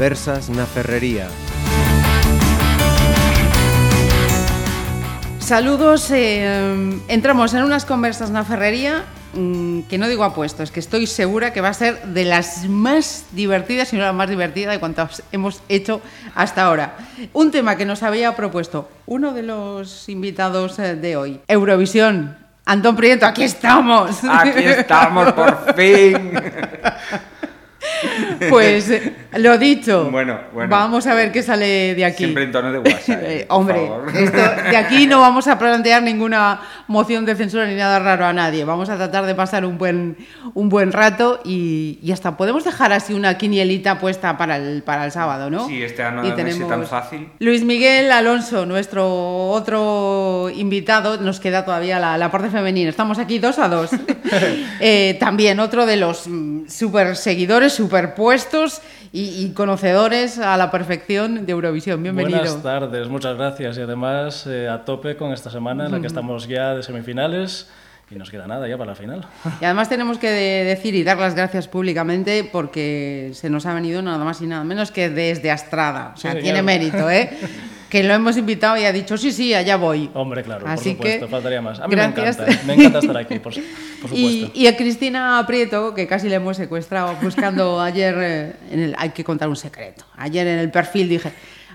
Conversas na Ferrería. Saludos, eh, entramos en unas conversas na ferrería mm, que no digo apuesto, es que estoy segura que va a ser de las más divertidas, si no la más divertida de cuantas hemos hecho hasta ahora. Un tema que nos había propuesto uno de los invitados eh, de hoy, Eurovisión. Antón Prieto, aquí estamos. Aquí estamos, por fin. Pues eh, lo dicho. Bueno, bueno. Vamos a ver qué sale de aquí. Siempre en tono de WhatsApp. Eh, por hombre, esto- de aquí no vamos a plantear ninguna moción de censura ni nada raro a nadie. Vamos a tratar de pasar un buen, un buen rato y, y hasta podemos dejar así una quinielita puesta para el, para el sábado, ¿no? Sí, este año Y no es tan fácil. Luis Miguel Alonso, nuestro otro invitado, nos queda todavía la, la parte femenina. Estamos aquí dos a dos. Eh, también otro de los mm, super seguidores, superpuestos y, y conocedores a la perfección de Eurovisión. Bienvenido. Buenas tardes, muchas gracias. Y además eh, a tope con esta semana en la que estamos ya de semifinales y nos queda nada ya para la final. Y además tenemos que de- decir y dar las gracias públicamente porque se nos ha venido nada más y nada menos que desde Astrada. O sea, tiene mérito, ¿eh? que lo hemos invitado y ha dicho, sí, sí, allá voy. Hombre, claro, Así por supuesto, que, faltaría más. A mí gracias. me encanta, me encanta estar aquí, por, supuesto. y a Cristina Prieto, que casi le hemos secuestrado buscando ayer, eh, en el, hay que contar un secreto. Ayer en el perfil dije,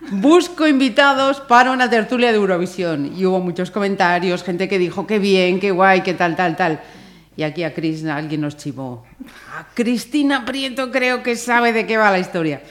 busco invitados para una tertulia de Eurovisión. Y hubo muchos comentarios, gente que dijo, qué bien, qué guay, qué tal, tal, tal. Y aquí a Cris alguien nos chivó. A Cristina Prieto creo que sabe de qué va la historia.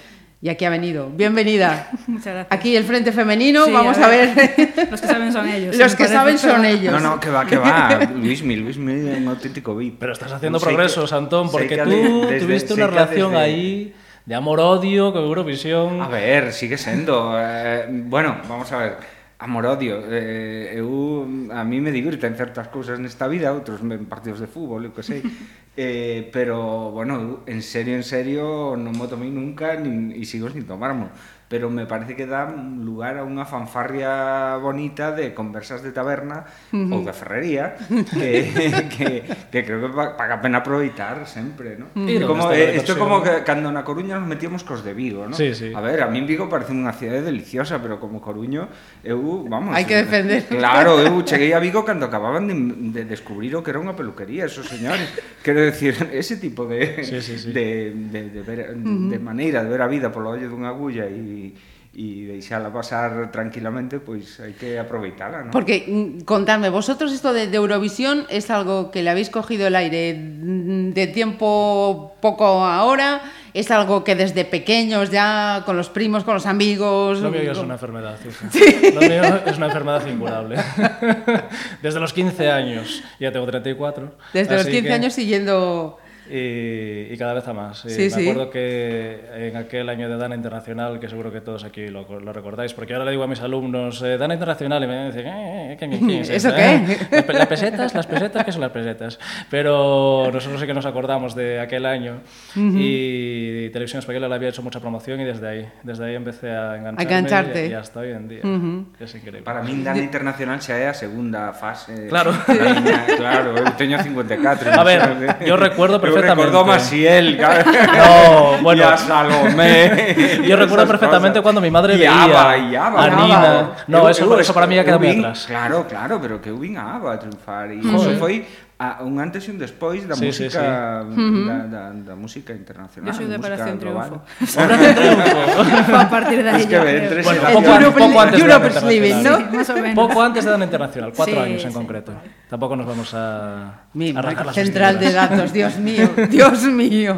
Y aquí ha venido. Bienvenida. Muchas gracias. Aquí el Frente Femenino, Sí, vamos a ver. Los que saben son ellos. Los que saben son ellos. No, no, que va, que va. Luismi, Luismi es un auténtico VIP. Pero estás haciendo Sé que- progresos, Antón, porque que tú desde- tuviste una relación desde- ahí de amor-odio con Eurovisión. A ver, sigue sendo. Eh, bueno, vamos a ver. amor-odio. Eh, eu, a mí me divirten certas cousas nesta vida, outros en partidos de fútbol, eu que sei. Eh, pero, bueno, en serio, en serio, non mo tomei nunca nin, e sigo sin tomármelo pero me parece que dá lugar a unha fanfarria bonita de conversas de taberna uh -huh. ou de ferrería que, que, que creo que paga pena aproveitar sempre, ¿no? Como, eh, isto é como que cando na Coruña nos metíamos cos de Vigo, ¿no? Sí, sí. A ver, a min Vigo parece unha cidade deliciosa, pero como Coruño, eu, vamos... Hai que eh, defender. Claro, eu cheguei a Vigo cando acababan de, de descubrir o que era unha peluquería, esos señores. Quero decir, ese tipo de, sí, sí, sí. de, de, de, ver, uh -huh. de maneira de ver a vida polo ollo dunha agulla e e deixala pasar tranquilamente, pois hai que aproveitala, ¿no? Porque, mm, contadme, vosotros esto de, de Eurovisión es algo que le habéis cogido el aire mm, de tiempo poco ahora, es algo que desde pequeños ya con los primos, con los amigos... Lo mío es una enfermedad, hija. Lo mío es una enfermedad incurable. Desde los 15 años, ya tengo 34. Desde los así 15 que- años siguiendo... Y, y cada vez a más. Y Sí, me sí. acuerdo que en aquel año de Dana Internacional, que seguro que todos aquí lo, lo recordáis, porque ahora le digo a mis alumnos, eh, Dana Internacional, y me dicen, eh, eh, ¿qué, qué, qué es ¿Eso eso, qué? eh? Las, las pesetas, las pesetas, ¿qué son las pesetas? Pero nosotros sí que nos acordamos de aquel año y Televisión Española le había hecho mucha promoción y desde ahí, desde ahí empecé a engancharme engancharte. Y, y hasta hoy en día. Es increíble. Para min Dana Internacional xa é a segunda fase. Claro. claro, eu teño 54. A ver, yo recuerdo perfectamente. A Maciel. No, bueno. E a Salomé. Yo recuerdo perfectamente cosas. cuando mi madre Y veía Aba, y Aba, a. Nina. No, eso, eso para mí ya queda muy atrás. Claro, claro, pero que vin a Aba a triunfar e iso foi a un antes e un despois da sí, música sí, sí. Da, da, da música internacional. Yo soy de Operación Triunfo. A partir de ahí. Es que entre bueno, poco, Europe, poco antes Europe Living, ¿no? Sí, más o menos. Poco antes de Dan Internacional, cuatro sí, años en sí. concreto. Tampoco nos vamos a, Mi a las Central de datos, Dios mío, Dios mío.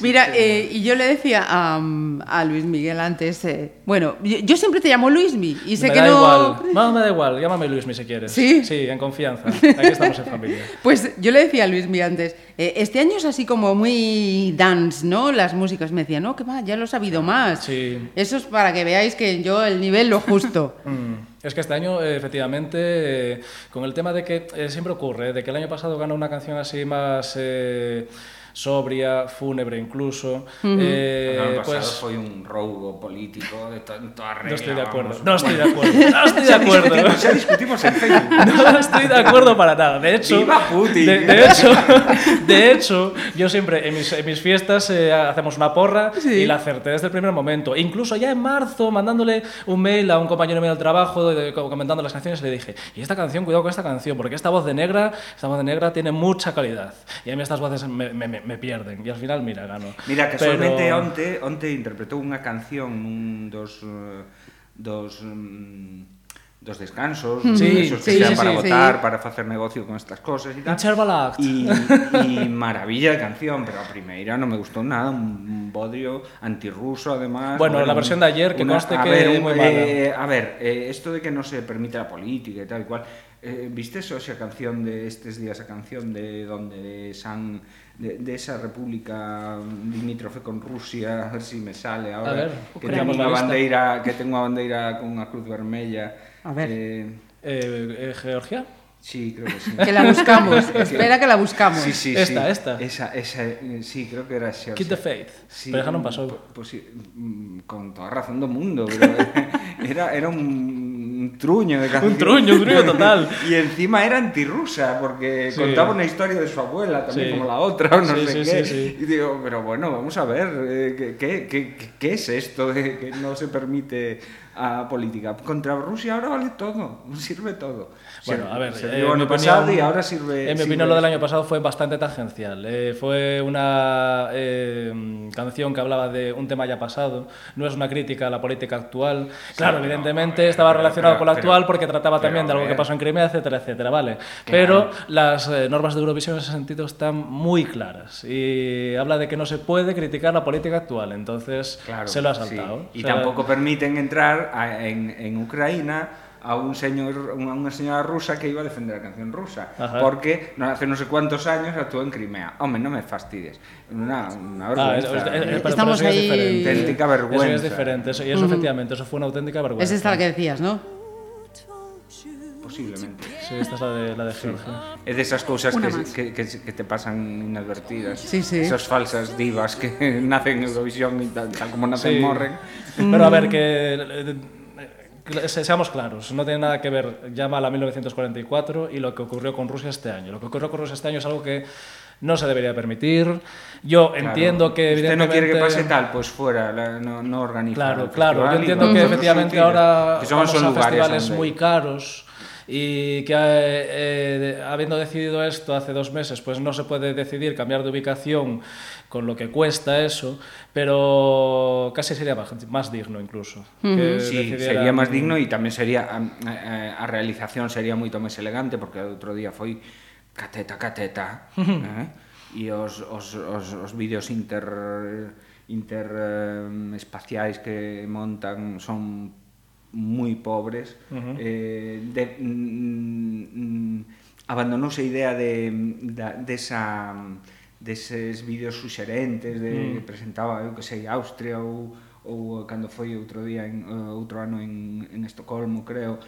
Mira, eh, y yo le decía a, a Luis Miguel antes, eh, bueno, yo, yo siempre te llamo Luismi y sé me que da no... igual. No, me da igual. Llámame Luismi si quieres. ¿Sí? Sí, en confianza. Aquí estamos en familia. Pues yo le decía a Luismi antes, eh, este año es así como muy dance, ¿no? Las músicas me decían, no, que va, ya lo he sabido más. Sí. Eso es para que veáis que yo el nivel lo justo. Mm, Es que este año, eh, efectivamente, eh, con el tema de que eh, siempre ocurre, de que el año pasado ganó una canción así más, eh, sobria, fúnebre incluso. O Eh, ano pasado pues, foi un roubo político de to toda regla. no estoy de acuerdo. vamos. No estoy de acuerdo. No estoy de acuerdo. Discutimos, xa discutimos en Facebook. No estoy de acuerdo para nada. De hecho, ¡Viva Putin! De, de hecho, de hecho, yo siempre en mis, en mis fiestas eh, hacemos una porra y la acerté desde el primer momento. Incluso ya en marzo, mandándole un mail a un compañero mío del trabajo, de- comentando las canciones, le dije, y esta canción, cuidado con esta canción, porque esta voz de negra, esta voz de negra tiene mucha calidad. Y a mí estas voces me, me- me- me pierden. Y al final, mira, gano. Mira, casualmente Pero- onte, onte interpretou unha canción nun dos eh, dos mm, dos descansos, Sí, esos que sí, sean sí, para sí, votar, sí. para facer negocio con estas cosas y tal. Y, y maravilla de canción, pero a primeira non me gustou nada, un bodrio antirruso además. Bueno, la versión de ayer, que conste a que ver, un- mala. eh, a ver, eh, esto de que no se permite la política y tal y cual, eh, ¿viste eso, esa canción de estos días, esa canción de donde de San de, de esa república limítrofe con Rusia, a ver se si me sale ahora, a ver, que tengo unha bandeira, que ten unha bandeira con unha cruz vermella. A ver. Eh, eh, eh Georgia? Sí, creo que sí. Que la buscamos, espera que la buscamos. Sí, sí, esta, sí. esta. Esa, esa, eh, sí, creo que era Xorxa. Keep the faith, sí, pero xa non mm, pasou. Pues, mm, con toda razón do mundo, pero era, era un truño de canción. Un truño, un truño total. y encima era antirrusa, porque Sí. contaba una historia de su abuela, también Sí. como la otra, o no Sí, sé qué. sí, sí. Y digo, pero bueno, vamos a ver, eh, ¿qué, qué, qué, qué es esto de que no se permite a política? Contra Rusia ahora vale todo, sirve todo. Bueno, a ver, se eh, el año pasado opinión- y ahora sirve. En mi sirve opinión, lo del año pasado fue bastante tangencial. Eh, fue una eh, canción que hablaba de un tema ya pasado. No es una crítica a la política actual. Claro, evidentemente pero- estaba pero- relacionado pero- con la pero- actual porque trataba pero, también de algo que pasó en Crimea, etcétera, etcétera, ¿vale? Pero las eh, normas de Eurovisión en ese sentido están muy claras y habla de que no se puede criticar la política actual. Entonces Claro, se lo ha sí. saltado. Y O sea, tampoco permiten entrar a- en, en Ucrania a un señor, una, una señora rusa que iba a defender la canción rusa. Ajá. Porque no, hace no sé cuántos años actuó en Crimea. Hombre, no me fastidies. Una, una Ah, es- vergüenza. es- es- pero- pero Estamos eso ya es ahí- diferente. Auténtica Eso ya es vergüenza. diferente. Eso, y eso efectivamente, eso fue una auténtica vergüenza. Es esta la que decías, ¿no? Posiblemente. Sí, esta es la de, la de Georgia. Es de esas cosas que, que, que, que te pasan inadvertidas. Sí, sí. Esas falsas divas que nacen en Eurovisión y tal, tal como nacen Sí. morren. Pero a ver, que, eh, que se- seamos claros, no tiene nada que ver Llámala 1944 y lo que ocurrió con Rusia este año. Lo que ocurrió con Rusia este año es algo que no se debería permitir. Yo Claro. entiendo que Usted evidentemente... no quiere que pase tal, pues fuera, la- no, no organiza. Claro, claro. Yo entiendo que efectivamente ahora que son, vamos son a lugares festivales donde- muy caros y que eh, eh habiendo decidido esto hace dos meses, pues no se puede decidir cambiar de ubicación con lo que cuesta eso, pero casi sería más digno incluso. Uh -huh. Sí, decidieran... sería más digno e tamén sería a, a, a realización sería moito máis elegante porque outro día foi cateta, cateta, uh -huh. eh? e os, os, os, os vídeos inter interespaciais que montan son moi pobres uh -huh. eh, de, mm, abandonouse a idea de, da, desa deses vídeos suxerentes de, mm. que presentaba, eu que sei, Austria ou, ou cando foi outro día en, eh, outro ano en, en Estocolmo, creo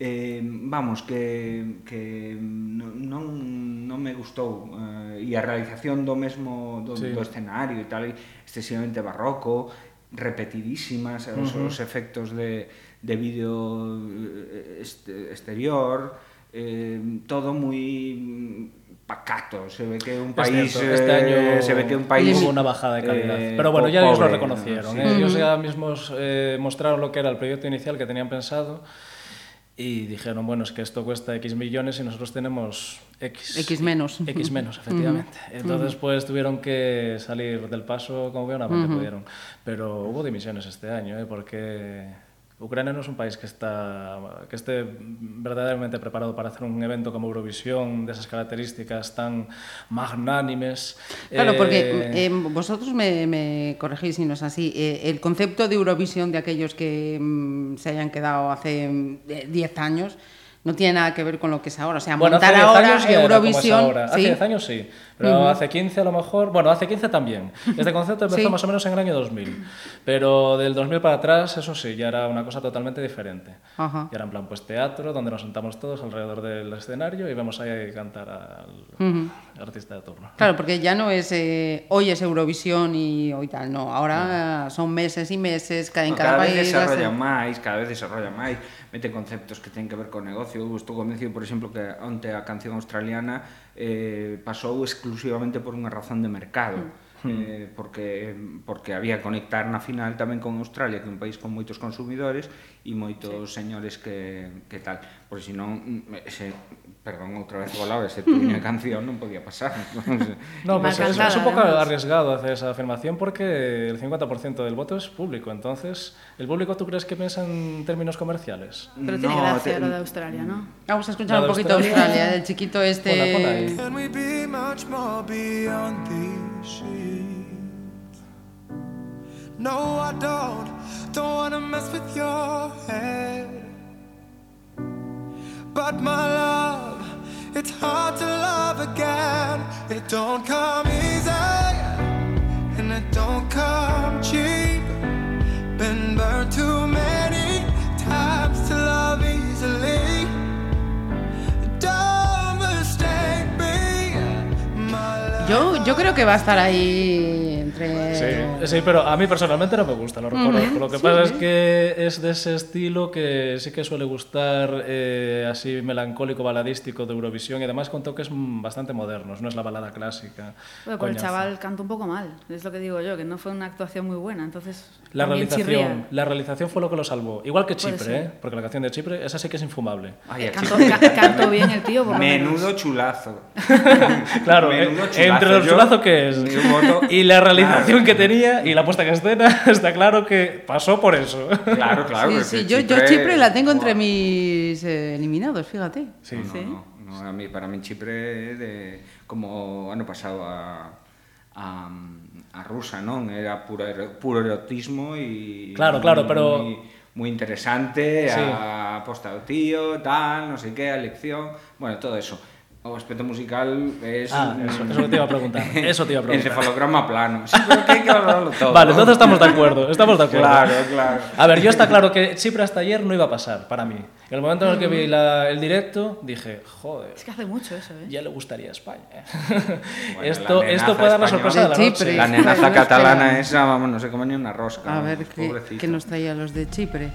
eh, vamos, que, que non, non me gustou eh, e a realización do mesmo do, sí. do escenario e tal, excesivamente barroco repetidísimas, uh -huh. os, os efectos de, de vídeo eh, este, exterior eh, todo moi pacato, se ve que un Es país cierto, este eh, año se ve que un país hubo una bajada de calidad. eh, Pero bueno, ya ellos lo reconocieron. ¿no? ¿eh? Sí. Ellos ya mismos eh, mostraron lo que era el proyecto inicial que tenían pensado y dijeron, bueno, es que esto cuesta X millones y nosotros tenemos X. X menos. X menos, efectivamente. Entonces, pues tuvieron que salir del paso como buenamente pudieron. Pero hubo dimisiones este año, ¿eh? porque Ucrania non é un país que está que este verdadeiramente preparado para hacer un evento como Eurovisión desas características tan magnánimes. Claro, eh... porque eh, vosotros me, me corregís si no es así. Eh, el concepto de Eurovisión de aquellos que mm, se hayan quedado hace eh, 10 años no tiene nada que ver con lo que es ahora. O sea, Bueno, hace montar 10 ahora años ya era como es Eurovisión. ahora. Hace ¿sí? 10 años sí, pero hace 15 a lo mejor, bueno, hace 15 también. Este concepto empezó Sí. más o menos en el año 2000, pero del 2000 para atrás, eso sí, ya era una cosa totalmente diferente. Ajá. Ya era en plan, pues teatro, donde nos sentamos todos alrededor del escenario y vemos ahí cantar al, artista de turno. Claro, porque ya no es eh, hoy es Eurovisión y hoy tal, no. Ahora son meses y meses, cada, en No, cada, cada país. vez máis, cada vez desarrolla máis, mete conceptos que ten que ver co negocio. Eu estou convencido, por exemplo, que onte a canción australiana eh, pasou exclusivamente por unha razón de mercado. Mm eh, porque porque había que conectar na final tamén con Australia, que é un país con moitos consumidores e moitos sí. señores que, que tal, porque senón ese, perdón, outra vez volaba ese tuña canción non podía pasar. No, pues, es, es un poco arriesgado hacer esa afirmación porque el 50% del voto es público, entonces ¿el público tú crees que piensa en términos comerciales? Pero tiene no, gracia te... lo de Australia, ¿no? Vamos a escuchar un poquito Australia, Australia, el chiquito este... Hola, hola, sheets? No, I don't, don't wanna mess with your head. But my love, it's hard to love again. It don't come easy, and it don't come cheap. Been burned too many Yo, creo que va a estar ahí entre. Sí, sí, pero a mí personalmente no me gusta, lo reconozco. Lo que pasa es que es de ese estilo que sí que suele gustar, eh, así melancólico, baladístico de Eurovisión y además con toques bastante modernos, no es la balada clásica. Bueno, pero el chaval canta un poco mal, es lo que digo yo, que no fue una actuación muy buena, entonces La realización, chirría. la realización fue lo que lo salvó. Igual que Chipre. ¿eh? porque la canción de Chipre, esa sí que es infumable. Ay, el cantó, chico. ca- cantó bien el tío, por lo menos. Menudo chulazo. Claro, eh, Menudo chulazo. entre los Yo- chulazos que es y la realización Claro. que tenía y la puesta en escena, está claro que pasó por eso. Claro, claro. Sí, sí, yo, yo Chipre- Chipre la tengo entre mis eh, eliminados, fíjate. Sí. No, Sí. no, no, a mí, para mí Chipre de, como ano pasado a, a, a rusa, non? Era puro, ero- puro erotismo e Claro, claro, pero- moi, moi interesante Sí. a aposta do tío, tal, non sei que, a elección, bueno, todo eso. O aspecto musical es Ah, eso- eso te iba a preguntar, eso te iba a preguntar. Encefalograma plano. Sí, pero que hai que valorarlo todo. Vale, ¿no? entonces estamos de acuerdo, estamos de acuerdo. Claro, claro. A ver, yo está claro que Chipre hasta ayer no iba a pasar, para mí. En el momento en el que vi la- el directo, dije, joder, Es que hace mucho eso, ¿eh? ya le gustaría a España. Bueno, esto, la esto puede dar la sorpresa de la noche. Chipre. La nenaza catalana esa, vamos, no se come ni una rosca. A ver qué, qué nos traía los de Chipre.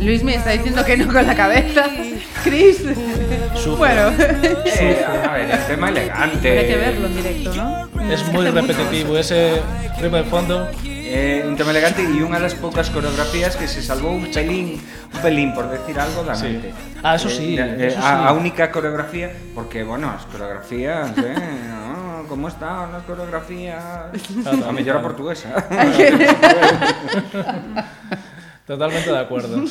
Luis me está diciendo que no con la cabeza. Chris. Bueno. Eh, a ver, el tema elegante. Hay que verlo en directo, ¿no? Es muy repetitivo, ese ritmo de fondo. Eh, un tema elegante e unha das poucas coreografías que se salvou un pelín, un pelín por decir algo da Sí. mente. Ah, eso sí, Eh, eh, eso sí. a única coreografía, porque, bueno, as coreografías, eh, como están as coreografías? A a portuguesa. Totalmente de acuerdo.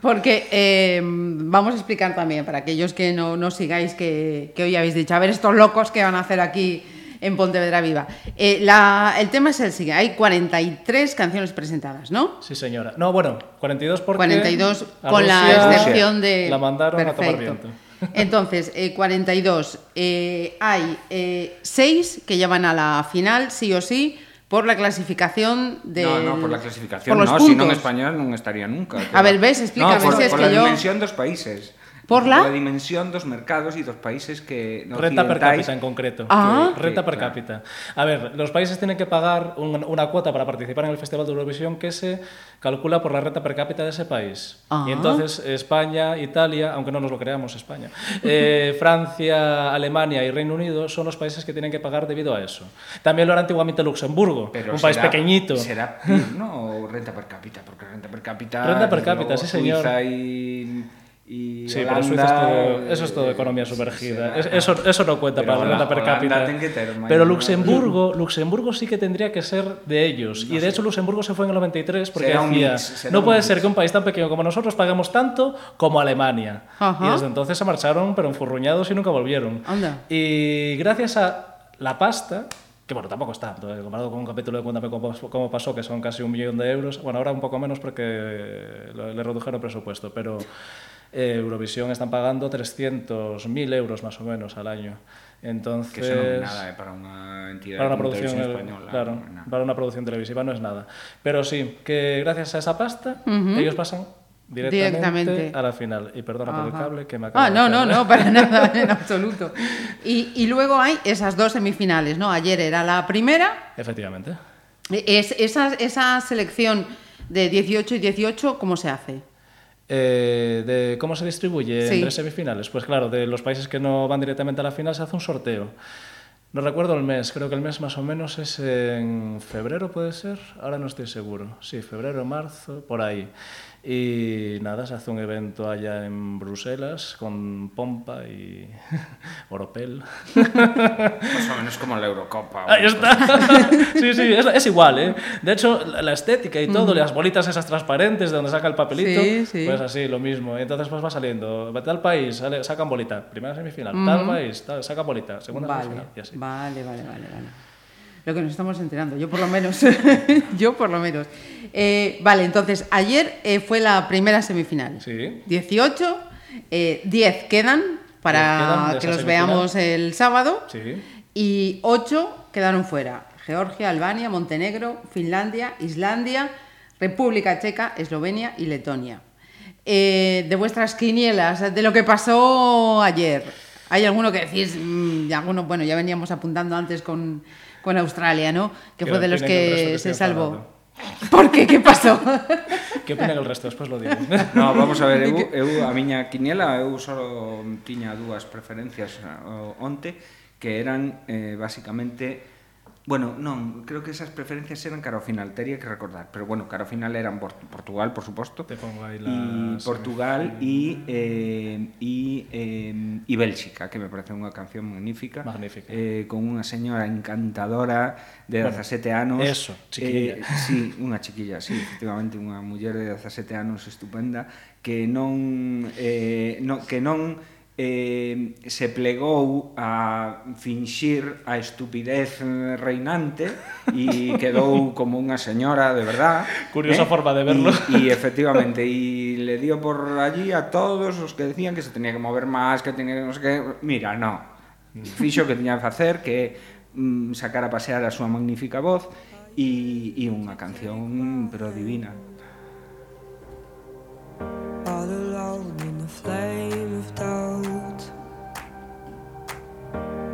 Porque eh, vamos a explicar también, para aquellos que no, no sigáis, que, que hoy habéis dicho, a ver estos locos que van a hacer aquí en Pontevedra Viva. Eh, la- el tema es el siguiente, hay 43 canciones presentadas, ¿no? Sí, señora. No, bueno, 42 porque 42 a con la excepción de... La mandaron a tomar viento. Entonces, eh, 42. eh, hay eh, 6 que llevan a la final, sí o sí, por la clasificación de... No, no, por la clasificación, por los no, si non puntos. español non estaría nunca. A ver, ves, explícame, no, por, si es por que la yo- dimensión dos países. ¿Por la? la dimensión dos mercados e dos países que no Renta per cápita en concreto. Ah. Renta Sí, per claro. cápita. A ver, los países tienen que pagar un- una cuota para participar en el Festival de Eurovisión que se calcula por la renta per cápita de ese país. Ah. Y entonces España, Italia, aunque no nos lo creamos, España, eh, Francia, Alemania y Reino Unido son los países que tienen que pagar debido a eso. También lo era antiguamente Luxemburgo, Pero un país será- pequeñito. Será PIB, ¿no? O renta per cápita, porque renta per cápita. Renta per cápita, sí, señor. Suiza y, y Sí, pero Holanda, Suiza es todo, eso es todo economía sí, sumergida. Es- eso, eso no cuenta Pero para la renta per cápita. Pero Luxemburgo, Luxemburgo sí que tendría que ser de ellos. y de hecho Luxemburgo se fue en el 93 porque Será decía, mix, no puede mix". ser que un país tan pequeño como nosotros paguemos tanto como Alemania. Ajá. Y desde entonces se marcharon, pero enfurruñados y nunca volvieron. Anda. Y gracias a la pasta, que bueno, tampoco es tanto, eh, comparado con un capítulo de Cuéntame cómo, cómo pasó, que son casi un millón de euros. Bueno, ahora un poco menos porque le le redujeron el presupuesto, pero eh, Eurovisión están pagando 300.000 euros más o menos al año. Entonces... Que eso non é nada, eh, para una entidad para una de producción, televisión española. claro, no. para una producción televisiva no es nada. Pero sí, que gracias a esa pasta Ujú. ellos pasan directamente, Directamente. a la final. Y perdona por el Ajá. cable que me acaba Ah, de no, no, caer. no, para nada, en absoluto. Y, y luego hay esas dos semifinales, ¿no? Ayer era la primera. Efectivamente. Es, esa, esa selección de 18 y 18, ¿cómo se hace? Eh, de cómo se distribuye Sí. entre semifinales. Pues claro, de los países que no van directamente a la final se hace un sorteo. No recuerdo el mes, creo que el mes más o menos es en febrero, puede ser. Ahora no estoy seguro. Sí, febrero, marzo, por ahí. Y nada, se hace un evento allá en Bruselas con pompa y oropel. Más o menos como la Eurocopa. Ahí está. sí, sí, es, es igual, ¿eh? De hecho, la, la estética y todo, las bolitas esas transparentes de donde saca el papelito, Sí, sí. pues así, lo mismo. Y entonces pues va saliendo, tal país, sale, sacan bolita, primera semifinal, tal país, tal, sacan bolita, segunda Vale, semifinal, y así. vale, vale, vale, vale. Lo que nos estamos enterando, yo por lo menos. yo por lo menos. Eh, vale, entonces, ayer eh, fue la primera semifinal. Sí. 18, eh, 10 quedan para 10 quedan de que los semifinal. veamos el sábado. Sí. Y 8 quedaron fuera. Georgia, Albania, Montenegro, Finlandia, Islandia, República Checa, Eslovenia y Letonia. Eh, de vuestras quinielas, de lo que pasó ayer, ¿hay alguno que decís? mm, y alguno, bueno, ya veníamos apuntando antes con, con Australia, ¿no? Que fue de los que, que se salvó. Por qué? ¿Qué pasó? que opina que el resto? Después lo digo. No, vamos a ver, eu, eu a miña quiniela, eu só tiña dúas preferencias onte, que eran eh, basicamente Bueno, non, creo que esas preferencias eran cara ao final, teria que recordar, pero bueno, cara ao final eran Portugal, por suposto. Te pongo aí las... Eh, Portugal e eh, y, eh, y Bélxica, que me parece unha canción magnífica. Magnífica. Eh, con unha señora encantadora de bueno, 17 anos. Eso, chiquilla. Eh, sí, unha chiquilla, sí, efectivamente, unha muller de 17 anos estupenda que non... Eh, no, que non eh, se plegou a finxir a estupidez reinante e quedou como unha señora de verdad. Curiosa eh? forma de verlo. E, efectivamente, e le dio por allí a todos os que decían que se tenía que mover máis, que tenía que... No sé que... Mira, no. Mm. Fixo que tiña que facer que mm, sacar a pasear a súa magnífica voz e, e unha canción pero divina. All alone in the flame of doubt.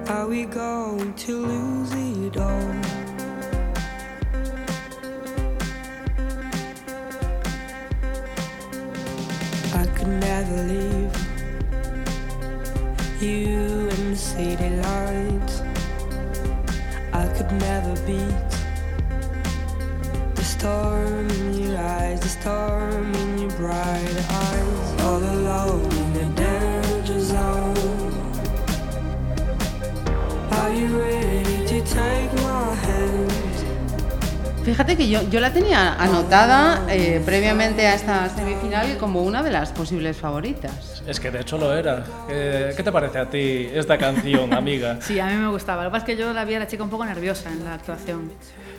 Are we going to lose it all? I could never leave you in the city lights. I could never beat the storm in your eyes, the storm in your bright eyes. All alone in the Are you ready to take hand? Fíjate que yo, yo la tenía anotada eh, previamente a esta semifinal como una de las posibles favoritas. Es que de hecho lo era. ¿Qué, qué te parece a ti esta canción, amiga? Sí, a mí me gustaba. Lo que pasa es que yo la vi a la chica un poco nerviosa en la actuación.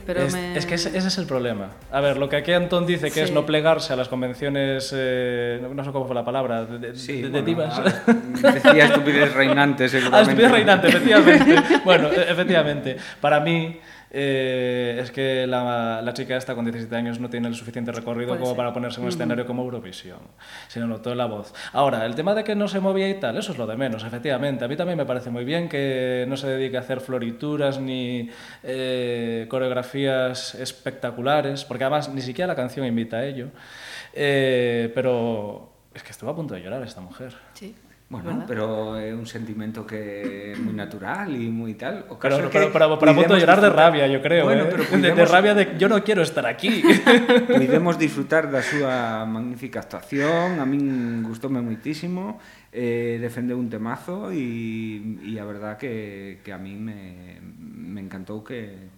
Pero es, me... es que ese, ese es el problema. A ver, lo que aquí Antón dice que es Sí. no plegarse a las convenciones, eh, no, sé cómo fue la palabra, de, de- de- de bueno, divas. a- Decía estupidez reinante, Ah, seguramente. estupidez reinante, efectivamente. bueno, e- efectivamente. Para mí eh, es que la, la chica esta con 17 años no tiene el suficiente recorrido Puede como ser. para ponerse en un escenario como Eurovisión. Se notó la voz. Ahora, el tema de que no se movía y tal, eso es lo de menos, efectivamente. A mí también me parece muy bien que no se dedique a hacer florituras ni eh, coreografías espectaculares, porque además ni siquiera la canción invita a ello. Eh, pero es que estuvo a punto de llorar esta mujer. Sí, Bueno, ¿verdad? pero é un sentimento que moi natural e moi tal. O Pero, pero, que pero, pero a punto de llorar de rabia, yo creo. Bueno, ¿eh? pero de, de rabia de yo no quiero estar aquí. Podemos disfrutar da súa magnífica actuación, a min gustoume moitísimo, eh, defendeu un temazo e, e a verdad que, que a min me, me encantou que...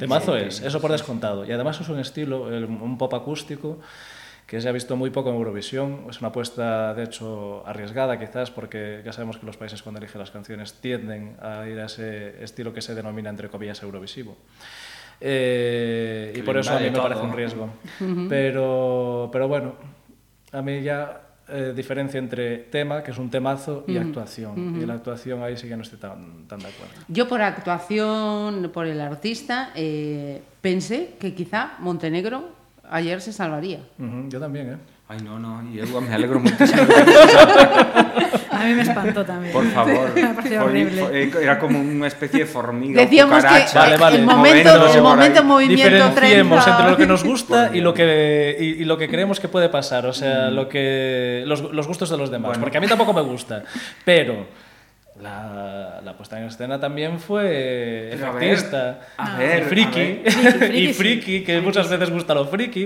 Temazo que- es, eso por descontado. Y además es un estilo, el- un pop acústico, que se ha visto muy poco en Eurovisión. Es una apuesta, de hecho, arriesgada quizás, porque ya sabemos que los países cuando eligen las canciones tienden a ir a ese estilo que se denomina, entre comillas, Eurovisivo. Eh, y por eso a mí me parece un riesgo. pero, pero bueno, a mí ya eh, diferencia entre tema, que es un temazo, y actuación. Y la actuación ahí sí que no estoy tan, tan de acuerdo. Yo por actuación, por el artista, eh, pensé que quizá Montenegro ayer se salvaría. Ujú, Yo también, ¿eh? Ay, no, no, y eu me alegro muchísimo. A mí me espantó también. Por favor. me pareció horrible. foi- Era como unha especie de formiga. Decíamos que cucaracha, Vale, vale. el momento, el momento movimiento Diferenciemos trenza. entre lo que nos gusta y lo que, y, y lo que creemos que puede pasar, o sea, lo que, los, los gustos de los demás. Bueno. Porque a mí tampoco me gusta, pero la, la puesta en escena también fue Pero a ver, efectista, a ver, y a friki, ver. friki, y sí. friki, que muchas veces gusta lo friki.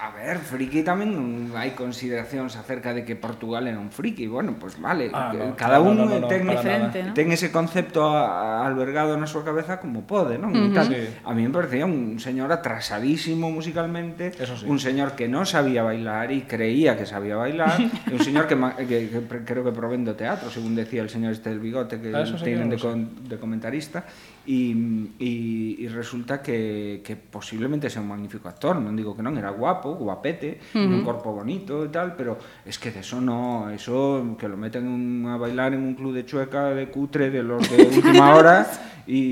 A ver, friki tamén hai consideracións acerca de que Portugal era un friki. Bueno, pues vale, Ah, no, cada no, un no, no, no, ten, ¿no? ten ese concepto a- a- albergado na súa cabeza como pode, non? Tal. Sí. A mí me parecía un señor atrasadísimo musicalmente, Eso sí. un señor que non sabía bailar e creía que sabía bailar, e un señor que, ma- que, que creo que provendo teatro, según decía el señor este del bigote que Ah, sí que tienen no de, sé. con- de comentarista y, y, y resulta que, que posiblemente sea un magnífico actor non digo que non, era guapo, guapete uh -huh. un corpo bonito e tal pero es que de eso no, eso que lo meten un- a bailar en un club de chueca de cutre de los de última hora y,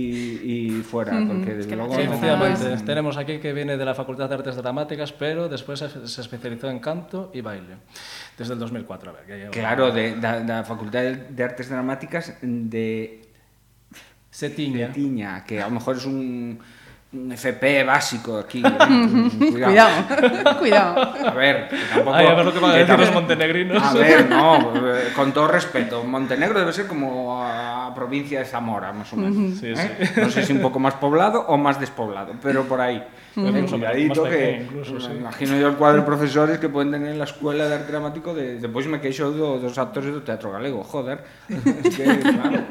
y fuera porque desde que la luego Sí, no- efectivamente. Tenemos aquí que viene de la Facultad de Artes Dramáticas, pero después se, se especializó en canto y baile. Desde el 2004, a ver. que lleva- claro, de, da Facultad de Artes Dramáticas de Se de tiña. Tiña, que a lo mejor es un, un FP básico aquí. ¿eh? Cuidado, cuidado. A ver, que tampoco... Ay, a ver lo que van a que decir los tampoco- montenegrinos. A ver, no, eh, con todo respeto, Montenegro debe ser como a provincia de Zamora, más o menos. Sí, ¿eh? No sé si un poco más poblado o más despoblado, pero por ahí. Más cuidadito que incluso, sí. me imagino yo el cuadro de profesores que pueden tener en la escuela de arte dramático de, despois me queixo do, dos actores do teatro galego, joder. Es que, claro.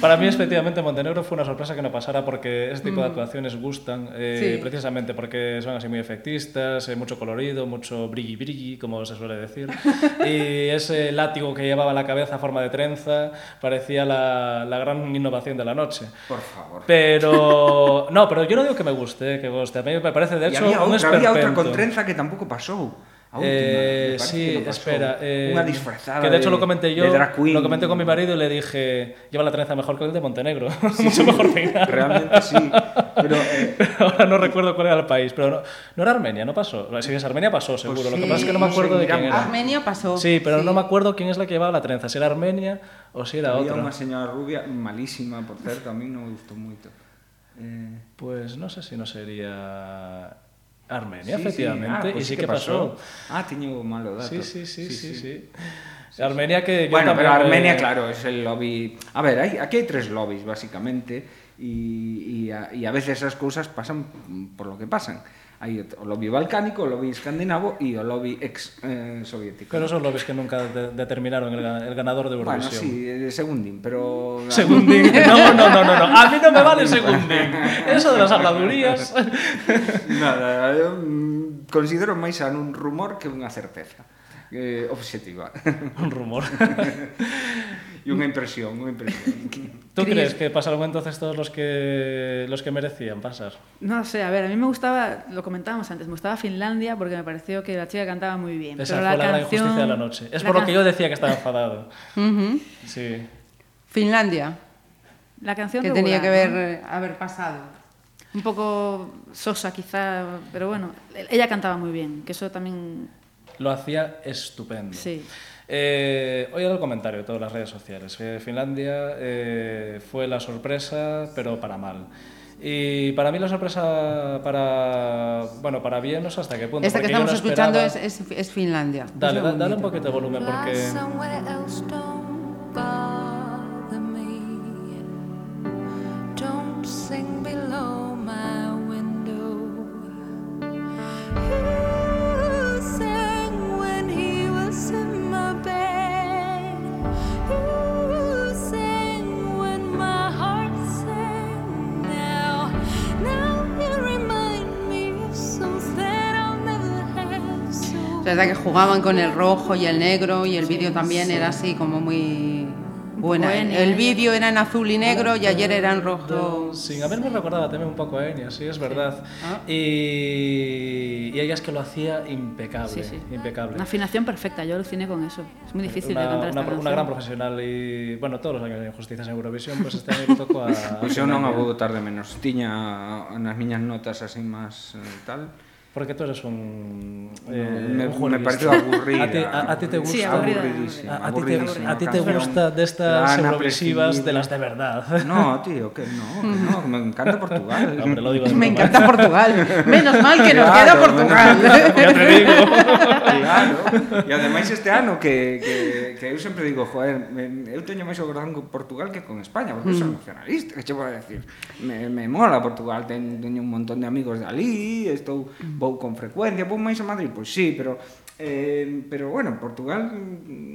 Para mí, efectivamente, Montenegro fue una sorpresa que no pasara porque ese tipo de actuaciones gustan, eh, Sí. precisamente porque son así muy efectistas, eh, mucho colorido, mucho brilli brilli, como se suele decir. y ese látigo que llevaba en la cabeza a forma de trenza parecía la, la gran innovación de la noche. Por favor. Pero, no, pero yo no digo que me guste, que guste. A mí me parece, de hecho, había un outra, había esperpento. con trenza que tampouco pasou. Última, Eh, sí, no espera. eh, Unha disfrazada Que de hecho lo comenté yo, de drag queen. lo comenté con mi marido y le dije, lleva la trenza mejor que el de Montenegro, mucho mejor peinado. Realmente sí. Pero, eh, Ahora no recuerdo cuál era el país, pero no, no era Armenia, no pasó. Si es Armenia pasó, seguro. lo que pasa es que no me no sé, acuerdo de quién era. Armenia pasó. Sí, pero no me acuerdo quién es la que llevaba la trenza, si era Armenia o si era había otra. unha señora rubia malísima, por certo, a mí non me moito. Eh, Pues no sé si no sería Armenia, sí, efectivamente. Ah, sí. Ah, pues e sí que pasou. Ah, tiño malo dato. Sí, sí, sí, sí, sí. sí. sí. Sí. Armenia que... yo Bueno, pero Armenia, eh... claro, es el lobby... A ver, hay, aquí hay tres lobbies, básicamente, y, y, a, y a veces esas cosas pasan por lo que pasan hai o lobby balcánico, o lobby escandinavo e o lobby ex eh, soviético. Pero son lobbies que nunca de determinaron el, el ganador de Eurovisión. Bueno, sí, eh, según pero... segundín. no, no, no, no, no, a mí no me vale segundín. Eso de las habladurías... Nada, eu considero máis a un rumor que unha certeza. Eh, objetiva. Un rumor. e unha impresión, unha impresión. ¿Tú crees que pasaron entonces todos los que los que merecían pasar? No sé, a ver, a mí me gustaba, lo comentábamos antes, me gustaba Finlandia porque me pareció que la chica cantaba muy bien. Esa pero fue la, la gran canción, injusticia de la noche. Es la por lo que yo decía que estaba enfadado. Sí. Finlandia, La canción que tenía que ¿no? eh, haber pasado. Un poco sosa quizá, pero bueno, ella cantaba muy bien, que eso también... Lo hacía estupendo. Sí. Eh, hoy el comentario de todas las redes sociales. Finlandia eh, fue la sorpresa, pero para mal. Y para mí la sorpresa para bueno para bien no sé hasta qué punto. Esta que estamos no escuchando esperaba- es, es, es Finlandia. Dale, dale un poquito de volumen porque verdad que jugaban con el rojo y el negro y el vídeo también era así como muy... Bueno, Enya, el Enya. vídeo era en azul y negro y ayer era en rojo. Sin haberme recordaba también un poco a Enya, sí, es verdad. Ah. Y, y ella es que lo hacía impecable, Sí, sí. impecable. Una afinación perfecta, yo aluciné con eso. Es muy difícil de una, cantar una, esta una gran profesional y, bueno, todos los años de injusticias en Eurovisión, pues este año tocó a... Pois eu non a vou botar de menos. Tiña nas miñas notas así máis eh, tal. porque tú eres un eh, me, un me parece aburrida. A ti, a, a ti te gusta sí, aburridísima, a, a ti te, a ti te gusta de estas eurovisivas de las de verdad. No, tío, que no, no, me encanta Portugal. Hombre, lo digo me broma. encanta Portugal. Menos mal que claro, nos queda Portugal. Menos, ya te digo. claro. E ademais este ano que, que, que eu sempre digo, joder, eu teño máis obración con Portugal que con España, porque mm. son nacionalista, que che vou a decir. Me, me mola Portugal, ten, teño un montón de amigos de ali, estou mm vou con frecuencia, vou máis a Madrid, pois sí, pero eh, pero bueno, Portugal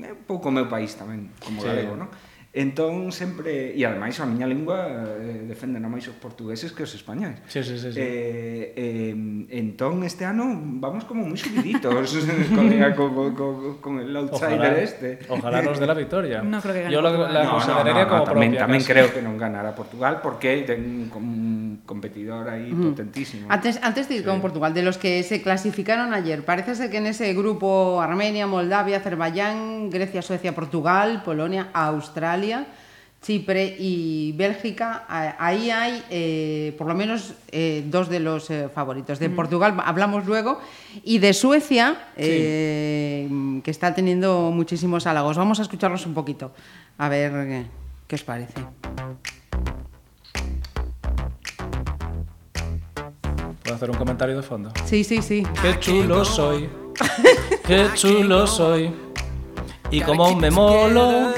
é un pouco o meu país tamén, como sí. galego, non? Entón, sempre... E, ademais, a miña lingua eh, defenden a máis os portugueses que os españoles. Sí, sí, sí, sí. Eh, eh, entón, este ano vamos como moi subiditos con, con, con, con el outsider ojalá, este. Ojalá nos dé la victoria. No creo que gane Yo lo, la no, consideraría no, no, no, como no, tamén, propia. Tamén creo que non ganará Portugal porque ten como un competidor aí potentísimo. Antes, antes de ir con Portugal, de los que se clasificaron ayer, parece ser que en ese grupo Armenia, Moldavia, Azerbaiyán, Grecia, Suecia, Portugal, Polonia, Australia, Chipre y Bélgica, ahí hay eh, por lo menos eh, dos de los eh, favoritos. De Portugal hablamos luego y de Suecia, que está teniendo muchísimos halagos. Vamos a escucharlos un poquito, a ver qué os parece. ¿Puedo hacer un comentario de fondo? Sí, sí, sí. Qué chulo soy, qué chulo soy. Y como me molo.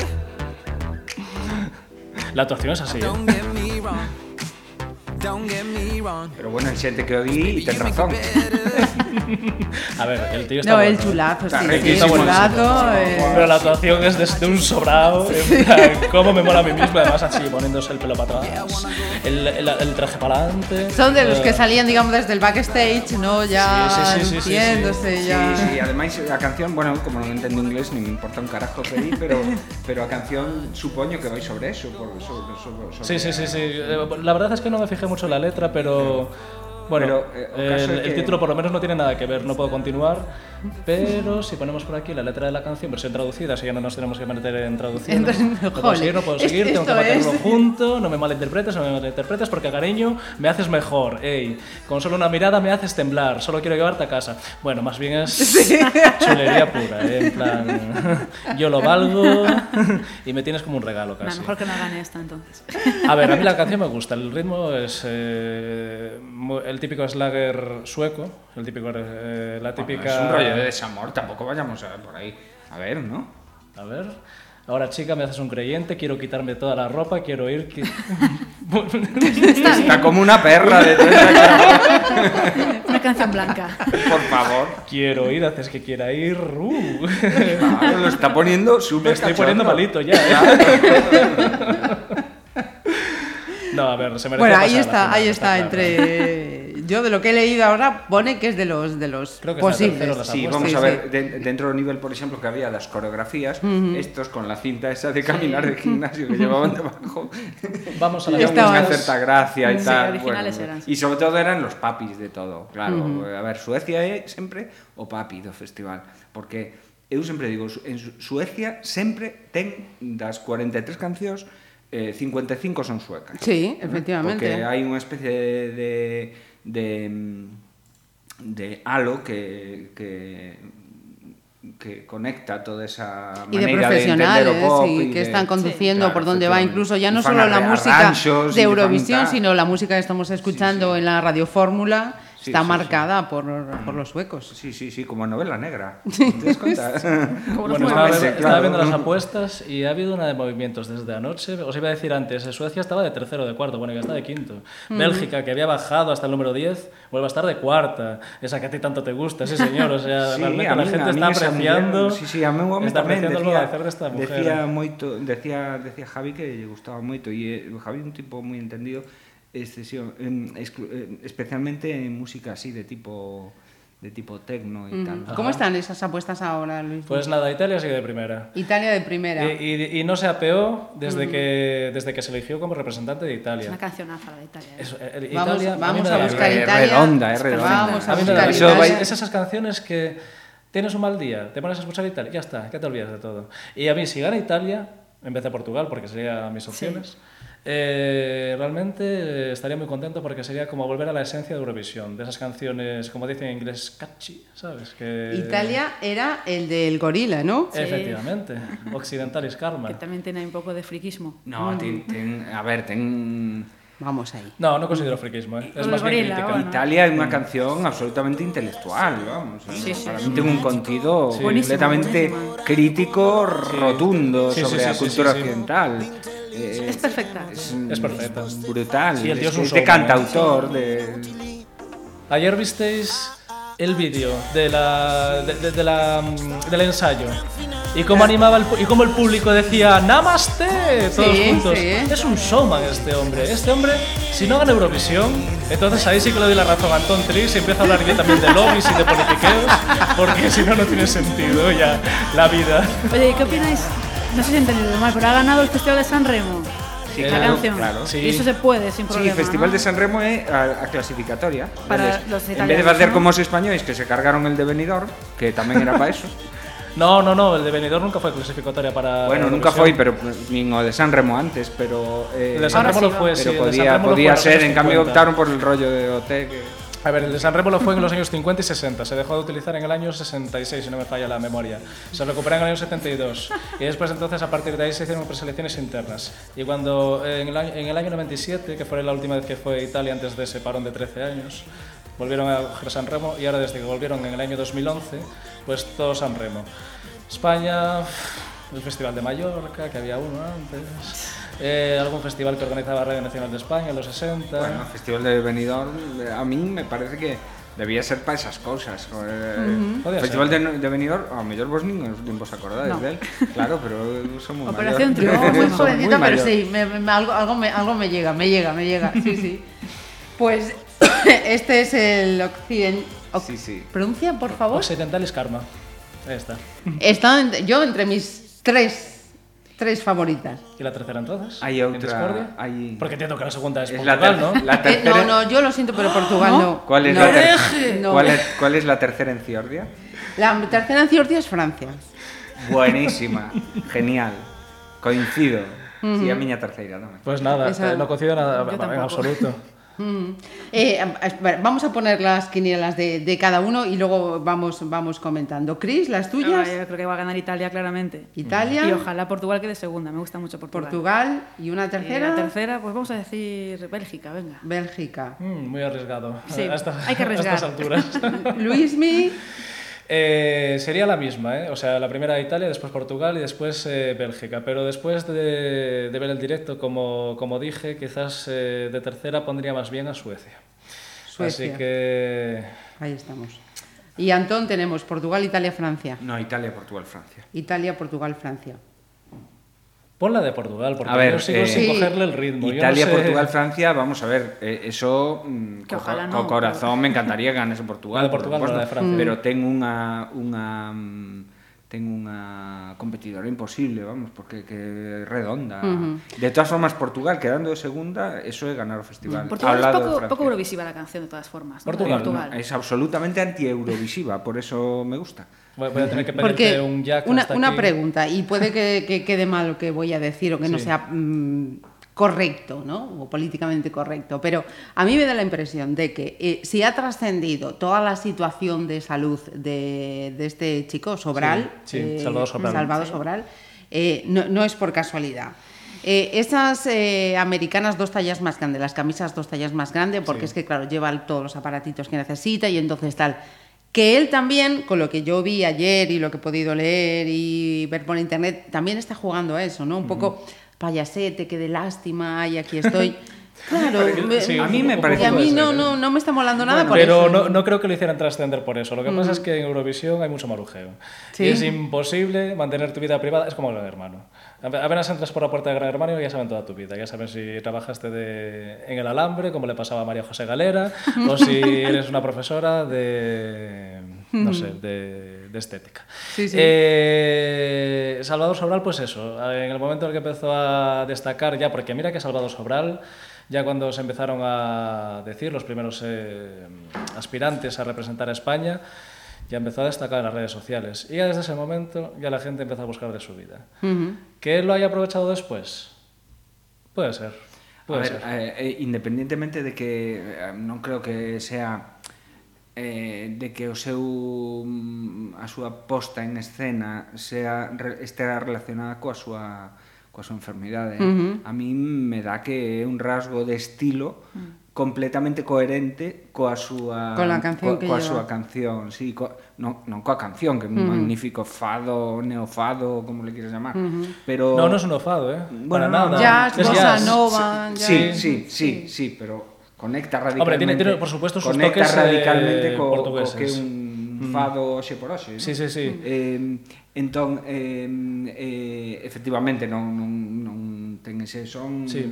La actuación es así, ¿eh? Pero bueno, hay xente que o di e ten razón. A ver, el tío está No, bueno, el ¿eh? chulazo, Está sí, sí, riquísimo. el chulazo. eh, Pero la actuación es desde un sobrado, en plan, cómo me mola a mí mismo, además así, poniéndose el pelo para atrás, el, el, el traje para adelante. Son de los Eh, que salían, digamos, desde el backstage, ¿no? Ya Sí, sí, sí, sí, sí, luciéndose, Sí, ya. sí, ademais a canción, bueno, como non entendo inglés, ni me importa un carajo que di, pero, pero a canción supoño que vai sobre eso, por, sobre, sobre, sobre Sí, sí, sí, sí. Eh, La verdad es que no me fijé mucho en la letra, pero... Bueno, Pero, eh, el, el que- título por lo menos no tiene nada que ver, no puedo continuar, pero si ponemos por aquí la letra de la canción, versión traducida, si ya no nos tenemos que meter en traducción, Entonces, no puedo seguir, no puedo es- seguir, tengo que meterlo es- junto, no me malinterpretes, no me malinterpretes, porque cariño, me haces mejor, ey, con solo una mirada me haces temblar, solo quiero llevarte a casa. Bueno, más bien es chulería pura, ¿eh? en plan, yo lo valgo y me tienes como un regalo casi. mejor que no gane esta entonces. A ver, a mí la canción me gusta, el ritmo es eh, mu- el típico slagger sueco, el típico, eh, la típica... Es un rollo de desamor, tampoco vayamos a por ahí. A ver, ¿no? A ver, ahora chica me haces un creyente, quiero quitarme toda la ropa, quiero ir... qui- Está como una perra de Una canción blanca. Por favor. quiero ir, haces que quiera ir... uh. Claro, lo está poniendo Me súper estoy poniendo malito ya, ¿eh? No, a ver, se merece Bueno, ahí pasar está, ahí está, entre... yo de lo que he leído ahora pone que es de los de los Creo que posibles. Los sí, vamos sí, a ver, sí. de, dentro del nivel, por ejemplo, que había las coreografías, uh -huh. estos con la cinta esa de caminar sí. de gimnasio que llevaban debajo. Vamos a la Estaban... cierta gracia y tal. Bueno, eran, y sobre todo eran los papis de todo, claro. Uh -huh. A ver, Suecia é sempre o papi do festival, porque eu sempre digo, en Suecia sempre ten das 43 cancións eh, 55 son suecas. Sí, efectivamente. Porque hai unha especie de de, de, de halo que, que, que conecta toda esa Y de de, profesionales o pop y y que de- están conduciendo Claro, por donde va, incluso ya no solo la música de Eurovisión, sino la música que estamos escuchando en la Radio Fórmula Sí, Está sí, marcada sí. Por, por, los huecos. Sí, sí, sí, como novela negra. ¿Te bueno, estaba, meses, estaba, viendo las apuestas y ha habido una de movimientos desde anoche. Os iba a decir antes, eh, Suecia estaba de tercero, de cuarto, bueno, ya está de quinto. Mm. Bélgica, que había bajado hasta el número 10, vuelve a estar de cuarta. Esa que a ti tanto te gusta, sí, señor. O sea, realmente la gente está apreciando. Mujer, sí, sí, a mí está apreciando decía, el de esta mujer. Decía, moito, decía, decía Javi que lle gustaba moito e eh, Javi é un tipo moi entendido excesión, em, especialmente en música así de tipo de tipo tecno y tal. ¿Cómo están esas apuestas ahora, Luis? Pues nada, Italia sigue de primera. Italia de primera. Y, y- y no se apeó desde, que, desde que se eligió como representante de Es Italia. una cancionaza la de Italia. ¿eh? Eso, eh, Vamos- Italia, a vamos a la buscar. Es Italia. redonda, es redonda. Vamos a A buscar Italia. Es esas canciones que tienes un mal día, te pones a escuchar Italia, ya está, que te olvidas de todo. Y a mí, si gana Italia, en vez de Portugal, porque serían mis opciones, Eh, realmente eh, estaría muy contento porque sería como volver a la esencia de Eurovisión, de esas canciones, como dicen en inglés, catchy, ¿sabes? Que... Italia era el del gorila, ¿no? Efectivamente. Occidentalis Karma. Que también tiene un poco de friquismo. No, mm. ten, ten, a ver, ten... Vamos ahí. No, no considero friquismo, ¿eh? es más gorila, bien crítica. Bueno. Italia es una canción absolutamente intelectual, vamos. ¿eh? Sí, sí, Para mí tiene un contenido completamente crítico, rotundo sobre la cultura occidental. Es perfecta. es, Es perfecta. brutal. Sí, el tío es un es de showman, ¿eh? cantautor, de... Ayer visteis el vídeo de la, de, de- de la, del ensayo y cómo animaba el, y cómo el público decía Namaste todos Sí, juntos. sí. Es un showman este hombre. Este hombre, si no gana Eurovisión, entonces ahí sí que le doy la razón a Anton Trix y empieza a hablar bien también de lobbies y de politiqueos, porque si no, no tiene sentido ya la vida. Oye, ¿y qué opináis? No sé si he entendido mal, pero ha ganado el Festival de San Remo. Sí, la claro, canción. claro. Sí. Y eso se puede sin Sí, problema. Festival ¿no? de San Remo é a, a clasificatoria. Para Vedes, los en vez de facer ¿no? como os españois que se cargaron el de Benidorm, que tamén era para eso. No, no, no, el de Benidorm nunca fue clasificatoria para. bueno, nunca foi, pero nin o de San Remo antes, pero eh, El de San Remo lo fue, sí. pero el de San podía, lo podía fue ser, en cambio 50. optaron por el rollo de OT que A ver, el de San Remo lo fue en los años 50 y 60. Se dejó de utilizar en el año 66, si no me falla la memoria. Se recuperó en el año 72. Y después, entonces, a partir de ahí se hicieron preselecciones internas. Y cuando en el, año, en el año 97, que fue la última vez que fue Italia antes de ese parón de 13 años, volvieron a coger San Remo y ahora desde que volvieron en el año 2011, pues todo San Remo. España, el Festival de Mallorca, que había uno antes. Eh, algún festival que organizaba Radio Nacional de España en los 60. Bueno, el Festival de Benidorm, eh, a mí me parece que debía ser para esas cosas. joder. Podía Festival ser. de, de Benidorm, a lo mellor vos nin os, acordáis No. de él. Claro, pero son muy Operación. Triunfo, Muy Somos jovencita, pero mayor. sí, me- me- algo, algo, me, algo me llega, me llega, me llega. Sí, sí. Pues este es el Occident... Oc- Sí, sí. ¿Pronuncia, por favor? Occidentalis Karma. Ahí está. Está yo entre mis tres, tres favoritas. ¿Y la tercera entonces? Hay ¿En otra, Discordia? hay- Porque entiendo que la segunda es, Portugal, ¿no? la Eh, tercera. no, no, yo lo siento, pero Portugal no. ¿Cuál es, No. la ter- No. ¿Cuál, es, cuál es la tercera en Ciordia? La tercera en Ciordia es Francia. Buenísima, genial. Coincido. Sí, a miña terceira tamén. Pues nada, Esa- eh, no coincido nada en absoluto. Mm. Eh, a- vamos a poner las quinielas de, de cada uno y luego vamos, vamos comentando. Cris, las Ah, tuyas. yo creo que va a ganar Italia claramente. Italia. Y ojalá Portugal quede segunda. Me gusta mucho Portugal. Portugal y una Y tercera. la tercera, pues vamos a decir Bélgica, venga. Bélgica. Mm, muy arriesgado. Sí, a esta- hay que A arriesgar. estas alturas. Luismi. Eh, sería la misma, ¿eh? O sea, la primera Italia, después Portugal y después eh, Bélgica. Pero después de, de ver el directo, como, como dije, quizás eh, de tercera pondría más bien a Suecia. Suecia. Así que... Ahí estamos. Y Antón tenemos Portugal, Italia, Francia. No, Italia, Portugal, Francia. Italia, Portugal, Francia. Pon la de Portugal, porque a ver, yo sigo eh, sin cogerle el ritmo. Italia, no sé... Portugal, Francia, vamos a ver, eh, eso mm, que co ojalá no, corazón pero... me encantaría que ganase Portugal, de Portugal supuesto, la de Francia. pero tengo unha, unha mm, ten unha competidora imposible, vamos, porque que redonda. Uh -huh. De todas formas, Portugal quedando de segunda, eso é ganar o festival. Portugal Poco pouco, poco eurovisiva la canción, de todas formas. Portugal, ¿no? Portugal. No, es absolutamente anti-eurovisiva, por eso me gusta. Voy a tener que pedirte Porque un jack una, hasta una pregunta, y puede que, que quede mal lo que voy a decir o que no sea mm, correcto, ¿no? O políticamente correcto, pero a mí me da la impresión de que eh, si ha trascendido toda la situación de salud de, de este chico, Sobral, Sí, sí, Salvador Sobral. Salvador Sobral, eh, no, no es por casualidad. Eh, esas eh, americanas dos tallas más grandes, las camisas dos tallas más grandes, porque Sí. es que, claro, lleva todos los aparatitos que necesita y entonces tal. Que él también, con lo que yo vi ayer y lo que he podido leer y ver por internet, también está jugando a eso, ¿no? Un poco payasete, que de lástima, y aquí estoy. Claro, me- Sí, A mí me parece y a mí no, ¿eh? no, no me está molando nada por Pero eso. no, no creo que lo hicieran trascender por eso. Lo que pasa es que en Eurovisión hay mucho marujeo. Sí. Y es imposible mantener tu vida privada. Es como Gran Hermano. Ape- Apenas entras por la puerta de Gran Hermano ya saben toda tu vida. Ya saben si trabajaste de- en el alambre, como le pasaba a María José Galera, o si eres una profesora de, no sé, de, de estética. Sí, sí. Eh, Salvador Sobral, pues eso. En el momento en el que empezó a destacar ya, porque mira que Salvador Sobral ya cuando se empezaron a decir los primeros eh, aspirantes a representar a España, y a empezó a destacar en las redes sociales. Y ya desde ese momento ya la gente empezó a buscar de su vida. Uh -huh. ¿Que él lo haya aprovechado después? Puede ser. Puede a ser. ver, eh, independientemente de que eh, non creo que sea eh, de que o seu mm, a súa posta en escena sea estea relacionada coa súa coa súa enfermidade. Uh -huh. A mí me dá que é un rasgo de estilo mm completamente coherente coa súa coa canción co, coa súa canción, sí, co, non, non coa canción, que é un uh -huh. magnífico fado, neofado, como le quieres chamar, uh -huh. pero No, non é un fado, eh. Bueno, Para nada. Jazz, es bossa jazz. nova, sí, jazz. Sí, sí, sí, sí, pero conecta radicalmente. Hombre, tiene, tiene por supuesto sus conecta toques eh, radicalmente eh, co, portugueses. co que un mm. fado xe por hoxe. Sí, sí, sí. Eh, entón eh, eh, efectivamente non non non ten ese son sí.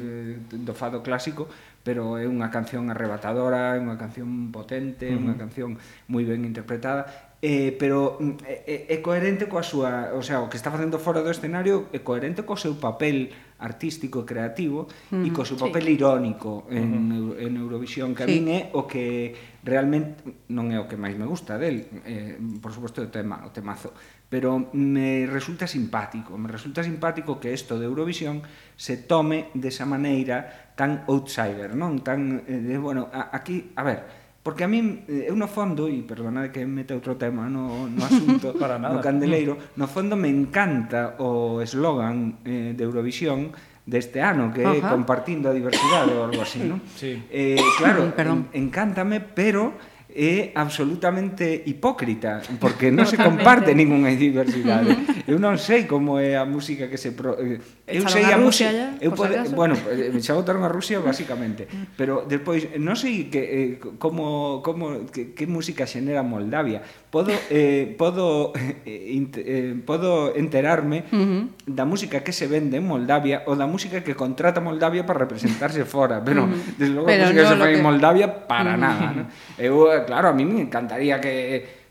do fado clásico, pero é unha canción arrebatadora, é unha canción potente, é uh -huh. unha canción moi ben interpretada, eh, pero mm, é, é coherente coa súa, o sea, o que está facendo fora do escenario é coherente co seu papel artístico e creativo uh -huh. e co seu papel sí. irónico en, uh -huh. en Eurovisión, que sí. a min é o que realmente non é o que máis me gusta del, eh, por suposto o tema, o temazo, pero me resulta simpático, me resulta simpático que isto de Eurovisión se tome desa maneira tan outsider, non? Tan, eh, bueno, a, aquí, a ver, porque a min, eh, eu no fondo, e perdonade que mete outro tema no, no asunto, Para nada. no candeleiro, no fondo me encanta o eslogan eh, de Eurovisión deste ano, que é Compartindo a diversidade ou algo así, non? Sí. Eh, claro, Perdón. En, encántame, pero é absolutamente hipócrita, porque non se comparte ningunha diversidade. Eu non sei como é a música que se pro, eh, eu sei a Rusia, ya, eu pode, acaso. bueno, eh, me chabotaron a Rusia basicamente, mm. pero despois non sei que eh, como como que, que música xenera Moldavia. Podo eh podo eh, eh podo enterarme uh -huh. da música que se vende en Moldavia ou da música que contrata Moldavia para representarse fora, pero uh -huh. desde logo pero a música no que se fai que... en Moldavia para uh -huh. nada, ¿no? Eu eh, claro, a mí me encantaría que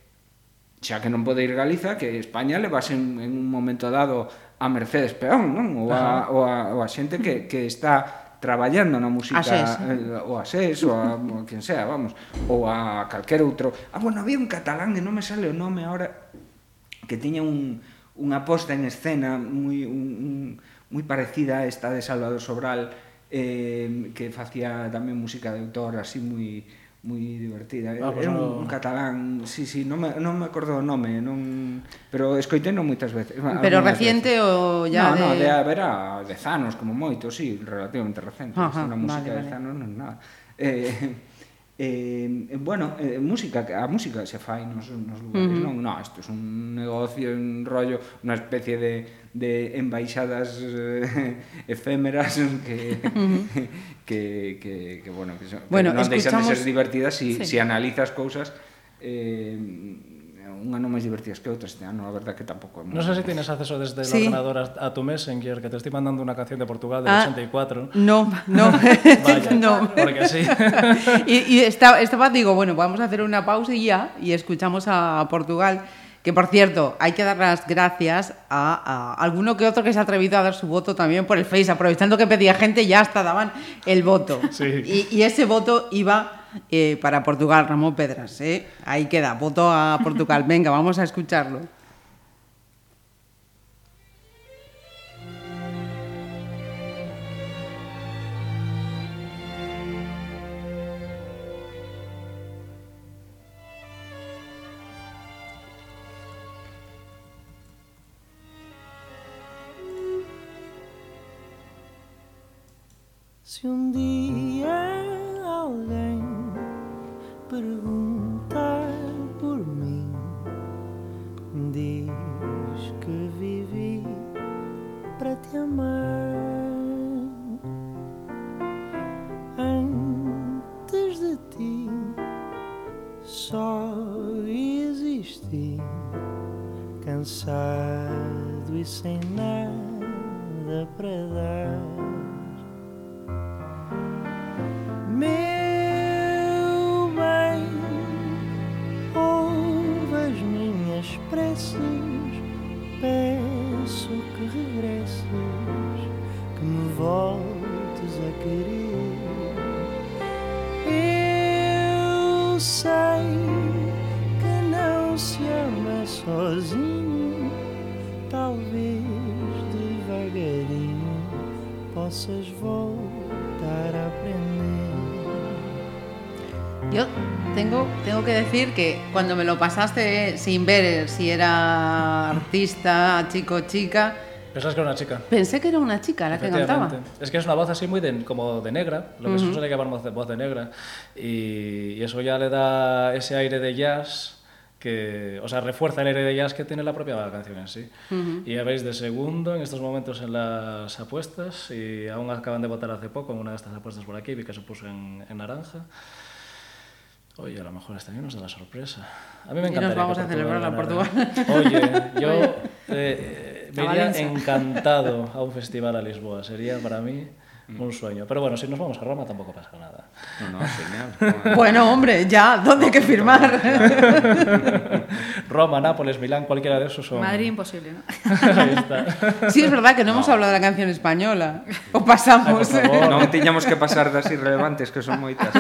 xa que non pode ir Galiza, que España leva en, en un momento dado a Mercedes Peón, non? Ou a, ou a, ou a xente que, que está traballando na música Asés. Eh, ou a SES ou a ou quen sea, vamos, ou a calquer outro. Ah, bueno, había un catalán que non me sale o nome ahora que tiña un, unha posta en escena moi un, un, moi parecida a esta de Salvador Sobral eh, que facía tamén música de autor así moi moi divertida. Ah, pues era un, no... un catalán, sí, sí, non me, non me acordo o nome, non... pero escoiteno moitas veces. Pero reciente veces. o ya no, de... No, de haber dez anos, como moito, sí, relativamente recente. Ajá, es unha música vale, de vale. anos non nada. Eh, Eh, bueno, eh, música, a música se fai nos, nos lugares, uh -huh. non? No, isto é un negocio, un rollo, unha especie de, de embaixadas eh, efémeras que, uh -huh. que, que, que, bueno, que, son, bueno, que non deixan de ser divertidas si, sí. si analizas cousas eh, unha non máis divertidas que outras este ano, a verdad que tampouco é moi No sé si tienes acceso desde el Sí. ordenador a, a tu Messenger, que te estoy mandando una canción de Portugal del Ah. 84. No, no, Vaya, no. porque sí. y, y estaba, estaba, digo, bueno, vamos a hacer una pausa y ya, y escuchamos a Portugal, que por cierto, hay que dar las gracias a, a alguno que otro que se ha atrevido a dar su voto también por el Face, aprovechando que pedía gente, ya hasta daban el voto. Sí. Y, y ese voto iba eh, para Portugal, Ramón Pedras, ¿eh? ahí queda, voto a Portugal. Venga, vamos a escucharlo. Um dia alguém perguntar por mim. Diz que vivi para te amar. Antes de ti só existi, cansado e sem nada para dar. Eu sei que não se ama sozinho, talvez devagarinho possas voltar a aprender. Yo tengo, tengo que decir que cuando me lo pasaste sin ver si era artista, chico, chica, Pensás que era una chica. pensé que era una chica la que cantaba. Es que es una voz así muy de, como de negra, lo que se suele llamar voz de, voz de negra, y, y eso ya le da ese aire de jazz que, o sea, refuerza el aire de jazz que tiene la propia canción en sí. Y ya veis de segundo en estos momentos en las apuestas, y aún acaban de votar hace poco en una de estas apuestas por aquí, vi que se puso en, en naranja. Oye, a lo mejor este año nos da la sorpresa. A mí me Y nos encantaría vamos a celebrarla en ganara. Oye, yo eh, me iría encantado a un festival a Lisboa. Sería para mí un sueño. Pero bueno, si nos vamos a Roma tampoco pasa nada. No, no, genial. Bueno, hombre, ya, ¿dónde hay que firmar? Roma, Nápoles, Milán, cualquiera de esos son... Madrid imposible, ¿no? Ahí está. Sí, es verdad que no, hemos hablado de la canción española. O pasamos. Ay. Non tiñamos que pasar das irrelevantes que son moitas.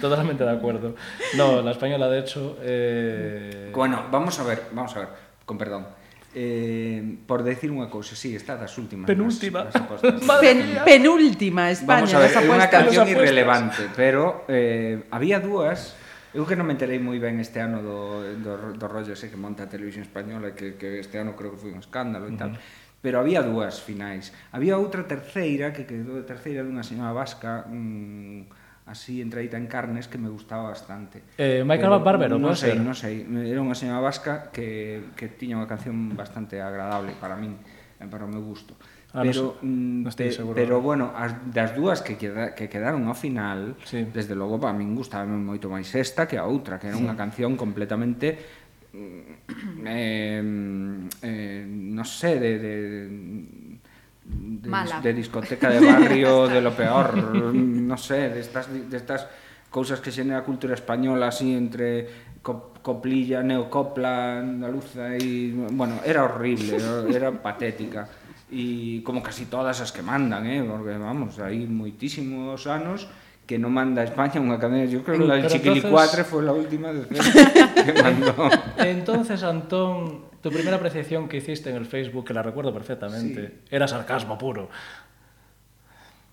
Totalmente de acuerdo. No, la española, de hecho... eh, Bueno, vamos a ver, vamos a ver, con perdón. Eh, por decir unha cousa, sí, está das últimas. Penúltima. Nas, nas Pen, penúltima España. Vamos a ver, é unha canción irrelevante, pero eh, había dúas Eu que non me enterei moi ben este ano do, do, do rollo ese que monta a televisión española que, que este ano creo que foi un escándalo e tal. Uh -huh. Pero había dúas finais. Había outra terceira que quedou de terceira dunha señora vasca, un, así entradita en carnes que me gustaba bastante. Eh, Michael Pero, Barbero, non sei, non sei, era unha señora vasca que, que tiña unha canción bastante agradable para min, para o meu gusto. Ah, pero, mm, no, estoy pe, pero bueno, as, das dúas que, queda, que quedaron ao final, sí. desde logo, para min gustaba moito máis esta que a outra, que era sí. unha canción completamente eh, eh, non sei, de, de, de de, Mala. de discoteca de barrio, de lo peor, no sé, estas, de estas cousas que xenera a cultura española así entre co coplilla, neocopla, andaluza e bueno, era horrible, era patética e como casi todas as que mandan, eh, porque vamos, hai moitísimos anos que non manda a España unha cadena, yo creo que eh, la del Chiquilicuatre entonces... foi a última de que mandou. Entonces, Antón, Tu primera apreciación que hiciste en el Facebook, que la recuerdo perfectamente, sí. era sarcasmo puro.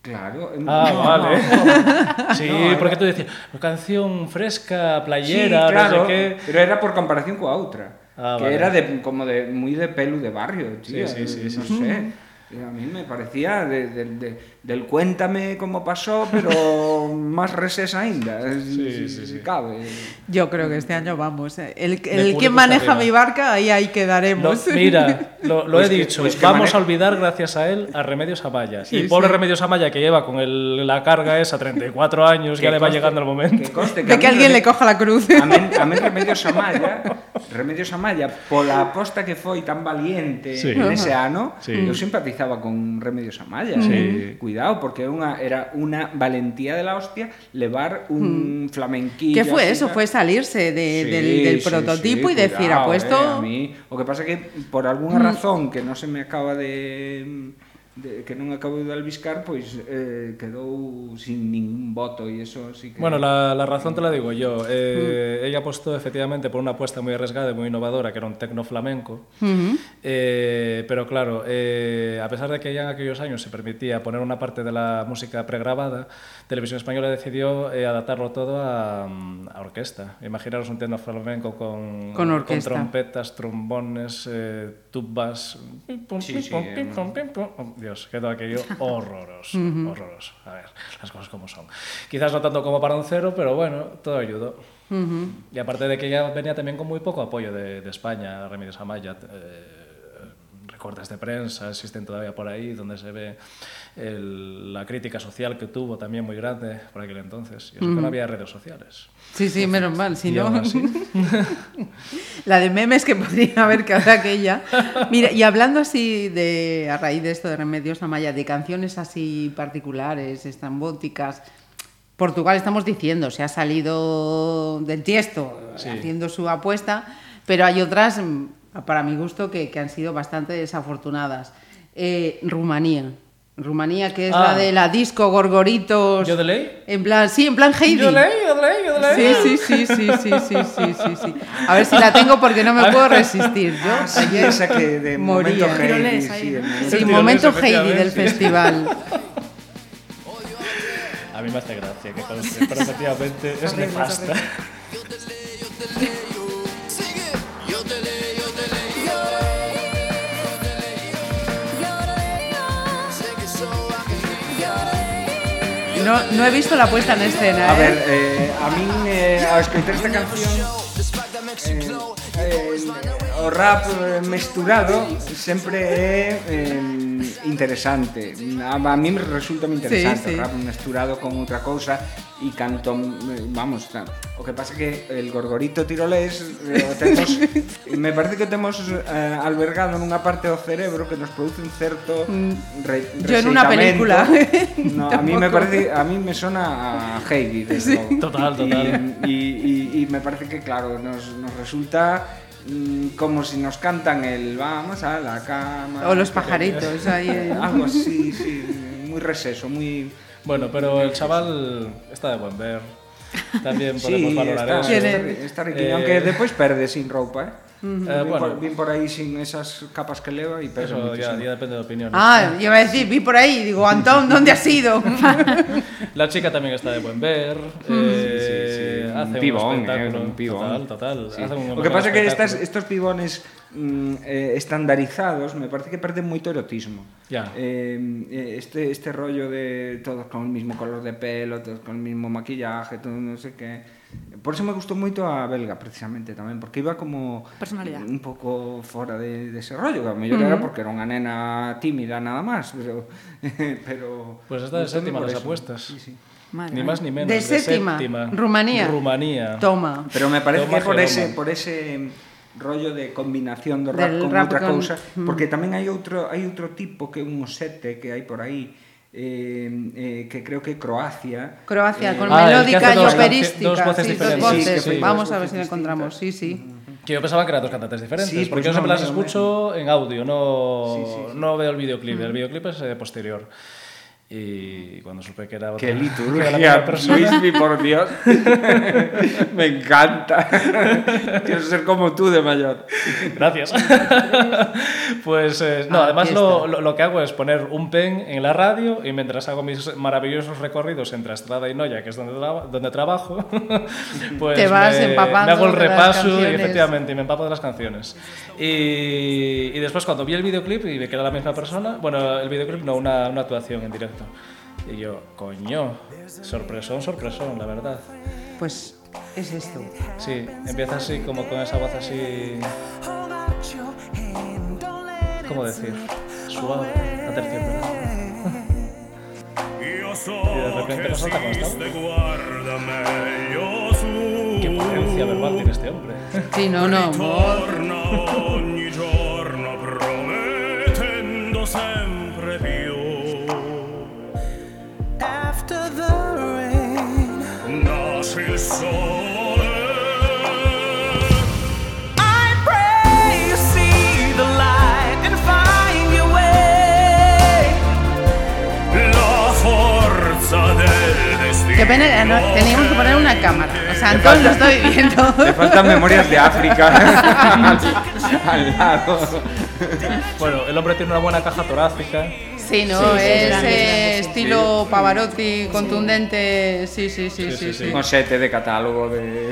Claro. Ah, no, vale. No, no. Sí, porque era... tú decías, canción fresca, playera, sí, claro, no sé qué. Pero era por comparación coa outra. Ah, que vale. era de, como de, muy de pelo de barrio, tío. Sí, sí, sí. No sí. sé. A mí me parecía de, de, de, del cuéntame cómo pasó, pero más reses ainda, Sí, si, sí, si sí. cabe. Yo creo que este año vamos. eh. El, el público quien maneja mi barca, ahí ahí Lo- quedaremos. mira, lo, lo Pues he que- dicho, pues que vamos a olvidar gracias a él a Remedios Amaya. Sí, y pobre. Remedios Amaya que lleva con el- la carga esa 34 años, ya Que le va llegando el momento. Que conste de a que alguien Reme- le coja la cruz. A mí, a mí Remedios Amaya, Remedios Amaya, pola aposta que foi tan valiente Sí. nese ano, Sí. eu simpatizaba con Remedios Amaya. Sí. Cuidado, porque unha, era una valentía de la hostia levar un flamenquillo. ¿Qué fue eso? Fue salirse de- Sí, del, del sí, prototipo sí, y decir, cuidado, apuesto. eh, a mí, o que pasa que por alguna razón que non se me acaba de, de, que non acabou de albiscar, pois eh, quedou sin ningún voto e eso sí que... Bueno, la, la razón te la digo yo. Mm. Eh, mm. Ella apostó efectivamente por una apuesta moi arriesgada e moi innovadora, que era un tecno flamenco. Mm -hmm. eh, pero claro, eh, a pesar de que ya en aquellos años se permitía poner una parte de la música pregrabada, Televisión Española decidió eh, adaptarlo todo a, a orquesta. Imaginaros un tecno flamenco con, con, orquesta. con trompetas, trombones, eh, tubas... Pim, pum, sí, pim, sí, pim, pum, pim, pum, pim, pum, Dios, quedó aquello horroroso, horroroso. A ver, las cosas como son. Quizás no tanto como para un cero, pero bueno, todo ayudó. Y aparte de que ya venía también con muy poco apoyo de, de España, Remedios Amaya. eh, recortes de prensa existen todavía por ahí, donde se ve el- la crítica social que tuvo también muy grande por aquel entonces. Y eso que no había redes sociales. Sí, sí, menos mal, si no... La de memes que podría haber que habrá aquella. Mira, y hablando así de, a raíz de esto de Remedios Amaya, de canciones así particulares, estrambóticas, Portugal estamos diciendo, se ha salido del tiesto Sí. haciendo su apuesta, pero hay otras, mm, para mi gusto, que, que han sido bastante desafortunadas. Eh, Rumanía. Rumanía, que es Ah. la de la disco Gorgoritos. ¿Yodelei? En plan, sí, en plan Heidi. Yodelei, yodelei, yodelei. Sí, sí, sí, sí, sí, sí, sí, sí, sí. A ver si la tengo porque no me puedo resistir. Yo Ah, sí, ayer esa que de momento moría. Heidi, Tirolés ahí, sí, momento- Sí, momento Heidi del festival. A mí me hace gracia que efectivamente es nefasta. No, no he visto la puesta en escena, A ¿eh? ver, eh, a min eh, ao escoitar esta canción eh, o rap eh, mesturado sempre é eh, interesante a, a mí me resulta moi interesante Sí, sí. o rap mesturado con outra cousa e canto, eh, vamos, o que pasa que el gorgorito tirolés eh, o temos, me parece que temos eh, albergado nunha parte do cerebro que nos produce un certo re, Mm. Yo en una película. no, a mí me parece a mí me suena a Heidi. Total, total. Y me parece que, claro, nos, nos resulta mm, como si nos cantan el vamos a la cama. O los pajaritos ahí. ¿eh? Algo así, sí, muy receso, muy... Bueno, pero el chaval está de buen ver. También podemos Sí, valorar está, eso. ¿Quién está, es? está riquillo, Eh, aunque después perde sin ropa, ¿eh? Eh, Vin bueno, por, por ahí sin esas capas que leva y perde eso ya, ya depende de opiniones. Ah, yo iba a decir, vi por ahí, digo, Antón, ¿dónde has ido? La chica también está de buen ver. eh, Sí, sí, Eh, hace pibón, un eh, un pibón. Total, total. Sí. Hace un o que pasa que estas, estos pibones mm, eh, estandarizados me parece que perden moito erotismo. Ya. Eh, eh, este, este rollo de todos con el mismo color de pelo, todos con el mismo maquillaje, todo non sei sé que... Por eso me gustou moito a belga precisamente tamén, porque iba como un pouco fora de, de ese rollo, que a mellor era porque era unha nena tímida nada máis, pero pero Pues esta é séptima das apuestas. Sí, sí. Madre ni más ni menos. De, de séptima. séptima. Rumanía. Rumanía. Toma. Pero me parece Toma que por ese, por ese rollo de combinación do rap Del con rap outra con... cousa, porque tamén hai outro hai outro tipo que é un sete que hai por aí, eh, eh, que creo que Croacia. Croacia, eh, con ah, melódica y operística. Dos voces sí, diferentes. Dos voces. Sí, sí, Vamos dos a ver si lo encontramos. Sí, sí. Que yo pensaba que eran dos cantantes diferentes, sí, porque pues yo siempre no, las no, escucho en audio, no, sí, sí, sí. no veo el videoclip. Mm. El videoclip es eh, posterior. Y cuando supe que era otra, Qué que era liturgia, misma persona, Luismi, por Dios. Me encanta. Quiero ser como tú de mayor. Gracias. pues eh, no, Ah, además lo, lo- lo que hago es poner un pen en la radio y mientras hago mis maravillosos recorridos entre Estrada y Noya, que es donde, traba- donde trabajo, pues Te vas me, empapando me hago el repaso y efectivamente y me empapo de las canciones. Y, y después cuando vi el videoclip y vi que era la misma persona, bueno, el videoclip no, una, una actuación en directo. Y yo, coño, sorpresón, sorpresón, la verdad. Pues es esto. Sí, empieza así como con esa voz así... ¿Cómo decir? Suave, aterciopelada. Y de repente nos salta con esta voz. Qué potencia verbal tiene este hombre. Sí, no, no. pena, no, teníamos que poner una cámara. O sea, Antón lo estoy viendo. Te faltan memorias de África al, al lado. Bueno, el hombre tiene una buena caja torácica. Sí, ¿no? Sí, sí, es grande, eh, grande, estilo Pavarotti, contundente. Sí, sí, sí, Sí, sí. sí, sí. sí. Un sete de catálogo de...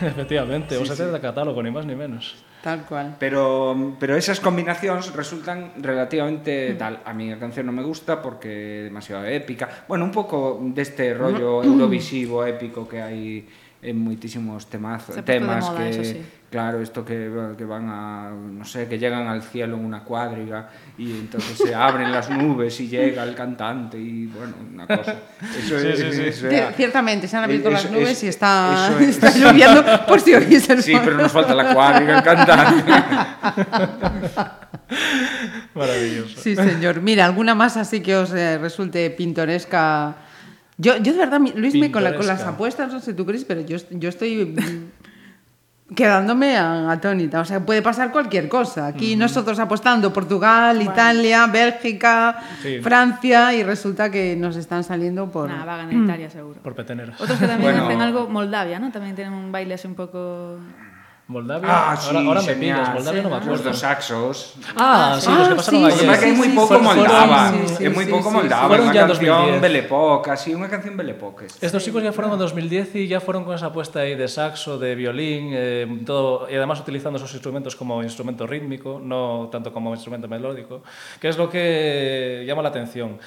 Efectivamente, un set de catálogo, ni más ni menos. Tal cual. Pero, pero esas combinacións resultan relativamente tal. A mí a canción non me gusta porque é demasiado épica. Bueno, un pouco deste rollo eurovisivo épico que hai en temaz, ha puesto de temas moda, que eso sí. claro, esto que, que van a no sé, que llegan al cielo en una cuadriga y entonces se abren las nubes y llega el cantante y bueno, una cosa. Eso Sí, es, sí, sí. eso Cier- era- Ciertamente, se han abierto Eso- las nubes y está, eso es- está lloviendo por si oís el Sí, pero nos falta la cuadriga, el cantante. Maravilloso. Sí, señor. Mira, alguna más así que os eh, resulte pintoresca. Yo, yo de verdad, Luis, me con, la- con las apuestas, no sé tú, Cris, pero yo, yo estoy mm, quedándome a- atónita. O sea, puede pasar cualquier cosa. Aquí nosotros apostando Portugal, Italia, Bélgica, Sí. Francia, y resulta que nos están saliendo por. Nada, va a ganar Italia seguro. Por peteneras. Otros que también Bueno. hacen algo, Moldavia, ¿no? También tienen un baile así un poco... Moldavia. Ah, sí, ahora, ahora me pillas, Moldavia no me acuerdo. Los dos saxos. Ah, sí, ah, los que ah, pasaron sí, ayer. Sí, que hay muy poco Moldava. es muy poco Moldava. es una canción Belle Époque, así, una canción Belle Époque. Estos chicos ya fueron en 2010 y ya fueron con esa apuesta ahí de saxo, de violín, eh, todo, y además utilizando esos instrumentos como instrumento rítmico, no tanto como instrumento melódico, que es lo que llama la atención.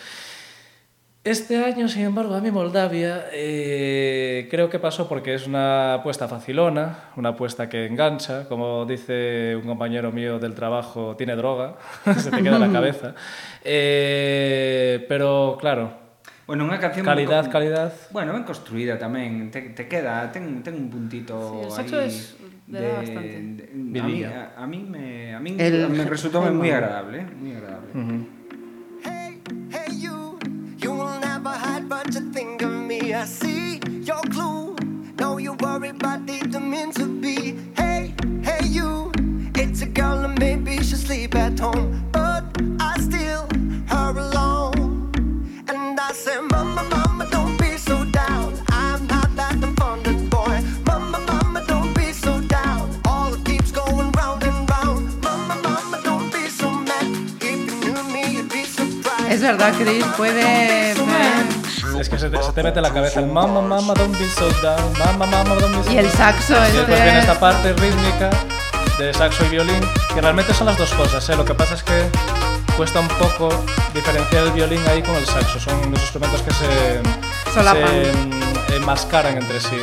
Este año, sin embargo, a mí Moldavia eh, creo que pasó porque es una apuesta facilona, una apuesta que engancha, como dice un compañero mío del trabajo, tiene droga, se te queda en la cabeza. Eh, pero claro, Bueno, unha canción calidad, ben calidad. Bueno, ben construída tamén, te, te queda, ten, ten un puntito Sí, aí es- da bastante. de- a, mí, a, a mí me, a mí El- me resultou moi agradable, moi agradable. Hey, hey, but you think of me. I see your clue. No, you worry, but didn't mean to be. Hey, hey, you, it's a girl, and maybe she'll sleep at home, but I still her alone. And I say, Mama, Mama, don't be so down. I'm not that abundant boy. Mama, Mama, don't be so down. All it keeps going round and round. Mama, Mama, don't be so mad. If you knew me, you'd be surprised. Es verdad, Cris, puede. Es que se te, se te mete en la cabeza el mama, mama, don't be so down, mama, mama, don't be so Y el down". saxo, Y después viene esta parte rítmica de saxo y violín, que realmente son las dos cosas, ¿eh? Lo que pasa es que cuesta un poco diferenciar el violín ahí con el saxo. Son dos instrumentos que se, Solapan. se mm, enmascaran entre sí.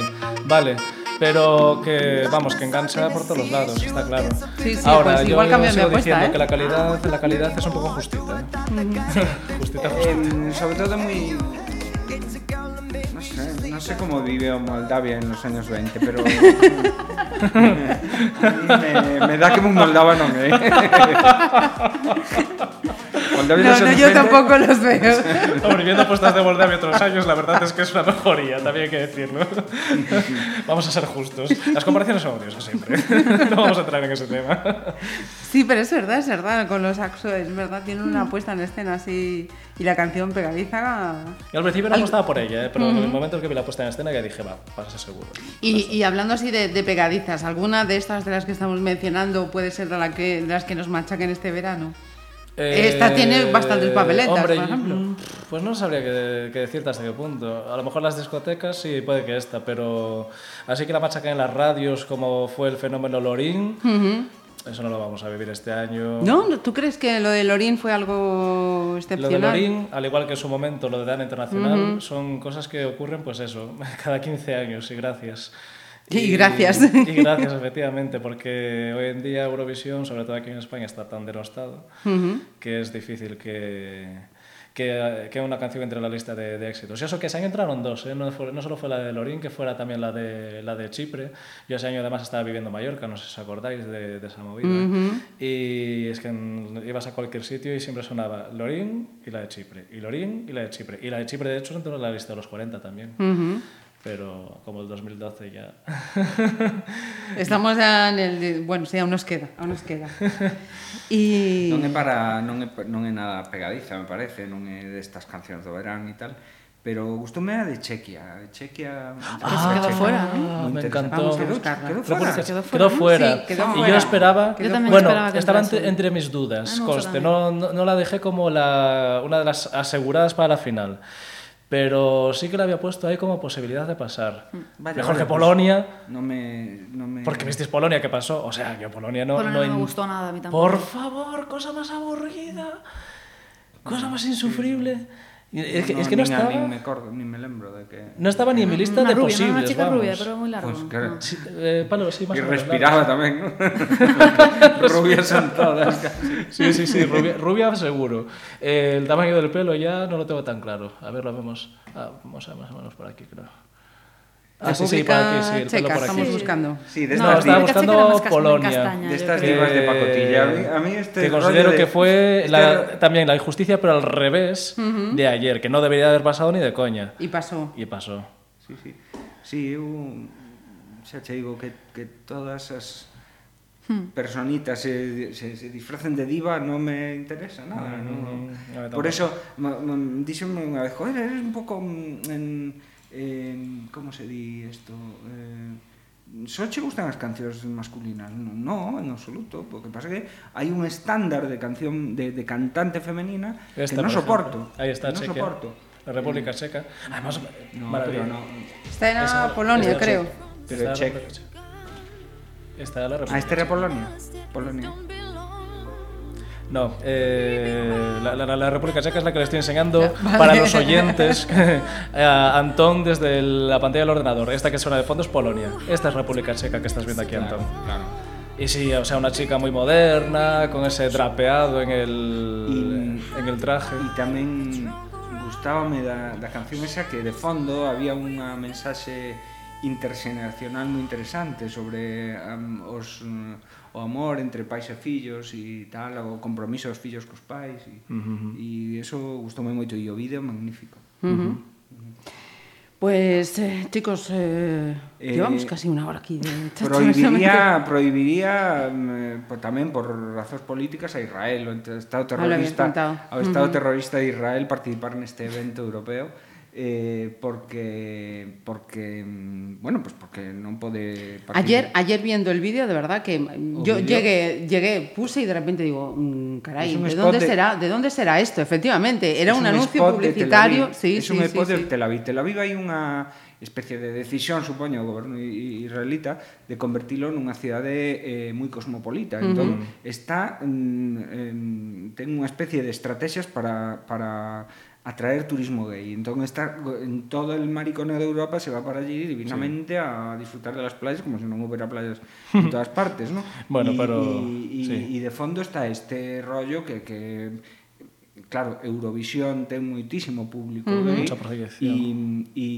Vale. Pero que, vamos, que engancha por todos los lados, está claro. Sí, sí, Ahora, pues yo igual sigo diciendo ¿eh? que la calidad, la calidad es un poco justita. ¿eh? justita, justita. Eh, sobre todo muy... No sé, cómo vivió Moldavia en los años 20, pero... me, me da que un moldava non é. Moldavia No, no, yo 20, tampoco los veo. Hombre, viendo apuestas de Moldavia otros años, la verdad es que es una mejoría, también hay que decirlo. Vamos a ser justos. Las comparaciones son odiosas siempre. No vamos a entrar en ese tema. Sí, pero es verdad, es verdad. Con los saxos, es verdad, tiene una puesta en escena así. Y la canción pegadiza. Y al principio no apostaba por ella, ¿eh? pero en el momento en que vi la puesta en escena ya dije, va, pasa seguro. Y, y hablando así de, de pegadizas, ¿alguna de estas de las que estamos mencionando puede ser de, la que, de las que nos machaquen este verano? Esta tiene bastantes papeletas, Eh, hombre, por ejemplo. mm, Pues no sabría qué, qué decirte hasta qué punto. A lo mejor las discotecas sí, puede que esta, pero así que la machaquen en las radios como fue el fenómeno Lorín, eso no lo vamos a vivir este año. ¿No? ¿Tú crees que lo de Lorín fue algo Lo excepcional? de Lorín, al igual que en su momento lo de Dana Internacional, son cosas que ocurren, pues eso, cada 15 años, y gracias. Y gracias. Y gracias, efectivamente, porque hoy en día Eurovisión, sobre todo aquí en España, está tan denostado que es difícil que, que, que una canción entre en la lista de, de éxitos. Y eso que ese año entraron dos, ¿eh? no, fue- no solo fue la de Lorín, que fuera también la de, la de Chipre. Yo ese año además estaba viviendo en Mallorca, no sé si os acordáis de, de esa movida. Y es que en- ibas a cualquier sitio y siempre sonaba Lorín y la de Chipre, y Lorín y la de Chipre. Y la de Chipre, de hecho, entró en la lista de los 40 también. pero como el 2012 ya. Estamos ya el bueno, sí, aún nos queda, aún nos queda. Y... non é para non é non é nada pegadiza, me parece, non é destas cancións do verán e tal. Pero gustoume a de Chequia, de Chequia. Ah, ah quedou fuera, ¿no? Me encantou. Quedou, quedou fuera. Quedou fuera. Quedou fuera. Sí, quedou fuera. Yo esperaba, yo bueno, esperaba que estaba entre, entre mis dudas, ah, no, conste, no, no, no la dejé como la una de las aseguradas para la final. Pero sí que la había puesto ahí como posibilidad de pasar. Vaya, Mejor que pues, Polonia. No me, no me... Porque visteis Polonia, ¿qué pasó? O sea, yo Polonia no. Polonia no me en- gustó nada, a mí tampoco. Por favor, cosa más aburrida. Cosa más insufrible. Y Es que, es que no, estaba, Nin me, acordo, nin me lembro de que... no estaba ni en mi lista Una de rubia, posibles. una chica vamos. rubia, pero muy largo. Pues no. Sí, eh, Pablo, sí, más Y respiraba claro. tamén, ¿no? Rubias son todas. Sí, sí, sí, rubia, rubia seguro. Eh, el tamaño del pelo ya no lo tengo tan claro. A ver, lo vemos. Ah, vamos a más o menos por aquí, creo. Ah, sí, sí, para aquí, sí, el Checa, por aquí. estamos buscando. Sí, de estas no, estaba buscando Polonia. Castaña, de estas divas de pacotilla. Eh, a mí este que considero de... que fue este... la, también la injusticia, pero al revés uh -huh. de ayer, que no debería haber pasado ni de coña. Y pasó. Y pasó. Sí, sí. Sí, eu xa che digo que, que todas as hmm. personitas se, se, se disfracen de diva non me interesa nada. Mm, no, no. Mm, por eso, dixenme unha vez, joder, eres un pouco... Mm, en, eh, como se di isto? Eh, só che gustan as cancións masculinas non, no, en absoluto. Porque pasa que hai un estándar de canción de, de cantante femenina Esta, que non soporto. Ahí está, no soporto. La República eh, Checa. Además no, pero no. está en esa, Polonia esa, creo. Pero checa está la República ah, este era Polonia Polonia No, eh, la, la, la, República Checa es la que le estoy enseñando vale. para los oyentes. a Antón desde la pantalla del ordenador. Esta que suena de fondo es Polonia. Esta es República Checa que estás viendo aquí, Antón. Claro, claro. Y sí, o sea, una chica muy moderna, con ese drapeado en el, y, en el traje. E tamén gustábame da, da canción esa que de fondo había unha mensaxe interxeneracional moi interesante sobre um, os, mm, o amor entre pais e fillos e tal, o compromiso dos fillos cos pais e, uh -huh. e eso gustoume moito e o vídeo magnífico. Uh -huh. Uh -huh. Pues, eh, chicos, eh, eh, llevamos casi una hora aquí. De... Prohibiría, prohibiría mm, eh, por, tamén por razóns políticas a Israel, o Estado ah, terrorista, ao Estado uh -huh. terrorista de Israel participar neste evento europeo eh, porque porque mm, bueno, pues porque non pode partir. Ayer ayer viendo el vídeo, de verdad que o yo video. llegué llegué puse y de repente digo, mm, caray, ¿de dónde de... será? ¿De dónde será esto? Efectivamente, era es un, un anuncio publicitario, sí, es sí, un sí, spot sí, de Tel Aviv. Tel Aviv hai unha especie de decisión, supoño, o goberno israelita de convertilo nunha cidade eh, moi cosmopolita. Uh -huh. Entón, está mm, ten unha especie de estrategias para para atraer turismo gay. Entón está en todo el mariconeo de Europa se va para allí divinamente sí. a disfrutar de las playas como si no hubiera playas en todas partes, ¿no? bueno, y, pero y, sí. y, de fondo está este rollo que, que claro, Eurovisión ten moitísimo público uh -huh. gay Mucha e, e,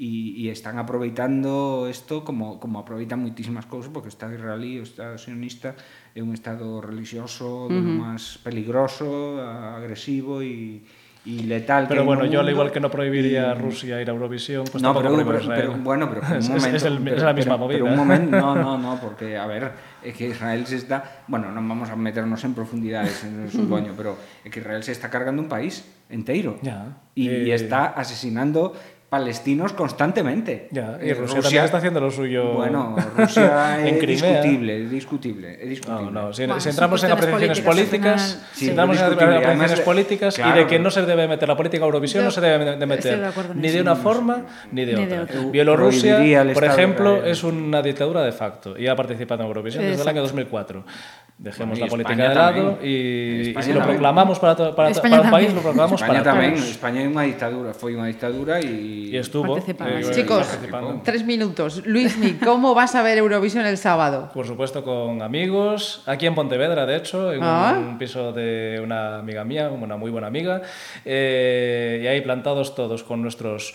e, e están aproveitando isto como, como aproveitan moitísimas cousas porque o Estado israelí, o Estado sionista é un Estado religioso uh -huh. do máis peligroso, agresivo e e letal Pero bueno, no yo al igual que no prohibiría a Y- Rusia ir a Eurovisión, pues no, pero, pero, pero, bueno, pero un es, es- momento, es el- es la misma movida. Pero un momento, no, no, no, porque, a ver, é que Israel se está, bueno, non vamos a meternos en profundidades, en supoño, pero é que Israel se está cargando un país. Y, y Eh, está asesinando palestinos constantemente. Ya, y Eh, Rusia, también está haciendo lo suyo Bueno, Rusia Crimea. discutible, é discutible, é discutible. No, no, si, Bueno, si son entramos en apreciaciones políticas, si entramos en apreciaciones políticas y de que no se debe meter la política a Eurovisión, Yo no se debe de meter de ni de una forma ni de Ni otra. de otra. Bielorrusia, por de ejemplo, es una dictadura de facto y ha participado en Eurovisión desde el año Exacto. 2004. Dejemos Bueno, y la política España de lado también. y, y si lo también. proclamamos para, to- para, para un país, también. lo proclamamos España para tamén, todos. España é unha dictadura, foi unha dictadura e Y estuvo Participamos. eh, Chicos, participando. tres minutos. Luismi, ¿cómo vas a ver Eurovisión el sábado? Por supuesto, con amigos, aquí en Pontevedra, de hecho, en Ah. un piso de una amiga mía, una muy buena amiga, eh, y ahí plantados todos con nuestros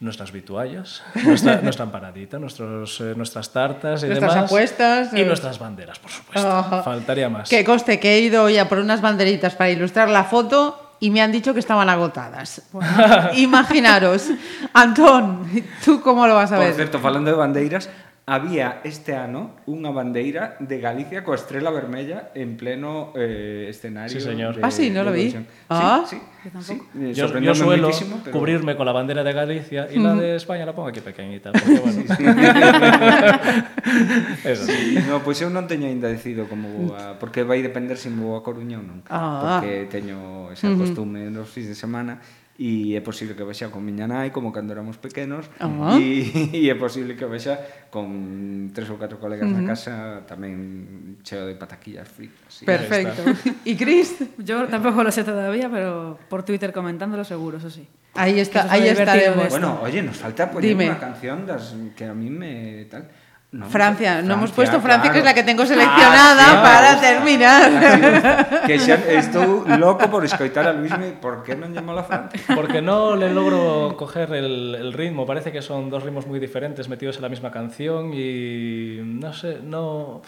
nuestras vituallas, nuestra, nuestra empanadita, nuestros, eh, nuestras tartas y Nuestras demás. apuestas, Y eh. nuestras banderas, por supuesto. Ajá. Faltaría más. Que coste que he ido ya por unas banderitas para ilustrar la foto y me han dicho que estaban agotadas. Imaginaros. Antón, ¿tú cómo lo vas a Por ver? certo, falando de bandeiras, había este ano unha bandeira de Galicia coa estrela vermella en pleno eh, escenario. Sí, señor. De, ah, sí, no lo vi. Sí, ah, sí. Yo, sí. yo, yo suelo pero... cubrirme con la bandera de Galicia y mm. la de España la pongo aquí pequeñita. Porque, bueno. sí, sí. Eso. Sí, no, pois pues eu non teño ainda decidido como vou a... Porque vai depender se si vou a Coruña ou non. Ah, porque teño esa costume nos fins de semana e é posible que vexa con miña nai como cando éramos pequenos uh -huh. e, e é posible que vexa con tres ou catro colegas uh -huh. na casa tamén cheo de pataquillas fritas Perfecto. E Cris? Yo tampouco lo sé todavía, pero por Twitter comentándolo seguro, eso sí. Ahí está, ahí estaremos. Bueno, oye, nos falta poner Dime. una canción das que a mí me tal. No, Francia, no hemos puesto claro. Francia, que es la que tengo seleccionada Ah, sí, para terminar. que xa estou loco por escoitar a Luismi, por que non llamo a Francia? Porque no le logro coger el, el ritmo. Parece que son dos ritmos muy diferentes metidos en la misma canción y no sé, no,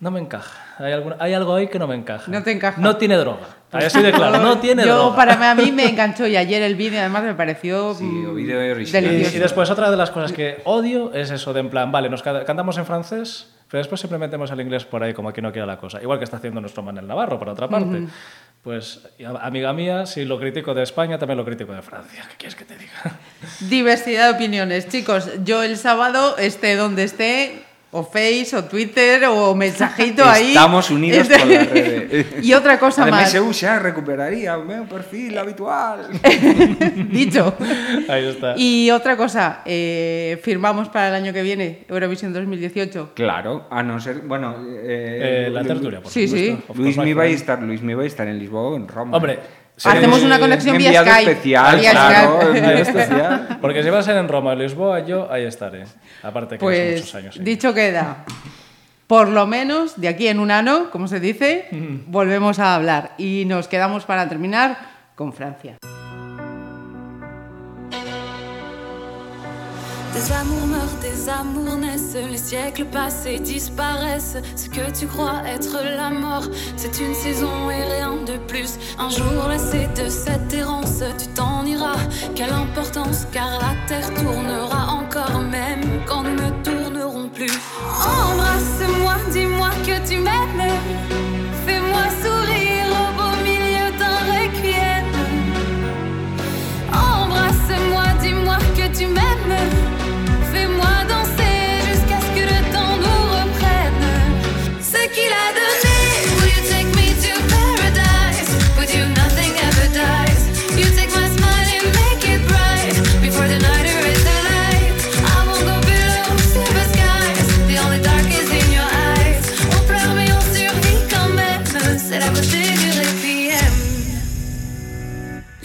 no me encaja. Hay, alguna- hay algo ahí que no me encaja. No te encaja. No tiene droga. Ahí así de claro, no tiene Yo, droga. para mí, a mí me enganchó y ayer el vídeo además me pareció Sí, mm, o vídeo é original. Y, delicioso. y después otra de las cosas que odio es eso de en plan, vale, nos ca- cantamos en francés, pero después siempre metemos el inglés por ahí como aquí no quiera la cosa. Igual que está haciendo nuestro Manel Navarro, por otra parte. Pues, amiga mía, si lo critico de España, también lo critico de Francia. ¿Qué quieres que te diga? Diversidad de opiniones. Chicos, yo el sábado, esté donde esté, o Face, o Twitter, o mensajito ahí. Estamos unidos por la red. y otra cosa Ademais, más. eu xa recuperaría o meu perfil habitual. Dicho. Ahí está. Y otra cosa, eh, firmamos para el año que viene, Eurovisión 2018. Claro, a non ser, bueno, eh, Eh, la tertulia, por Sí, sí. supuesto. Of Luis friend. estar, Luis mi vai estar en Lisboa ou en Roma. Hombre, Hacemos eh, una conexión un vía enviado Skype. especial, Vía claro, Skype. enviado especial. Porque si va a ser en Roma o Lisboa, yo ahí estaré. Aparte que hace Pues muchos años. sí. dicho queda. Por lo menos de aquí en un ano, como se dice, volvemos a hablar y nos quedamos para terminar con Francia. Des amours meurent, des amours naissent, les siècles passés disparaissent. Ce que tu crois être la mort, c'est une saison et rien de plus. Un jour lassé de cette errance, tu t'en iras. Quelle importance, car la terre tournera encore, même quand nous ne tournerons plus. Embrasse-moi, dis-moi que tu m'aimes.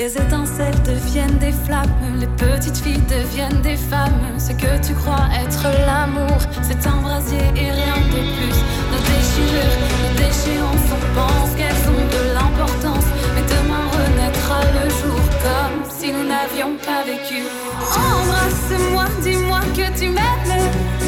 Les étincelles deviennent des flammes, les petites filles deviennent des femmes. Ce que tu crois être l'amour, c'est un brasier et rien de plus. Nos déchirures, nos déchéances, on pense qu'elles ont de l'importance. Mais demain renaîtra le jour comme si nous n'avions pas vécu. Embrasse-moi, dis-moi que tu m'aimes.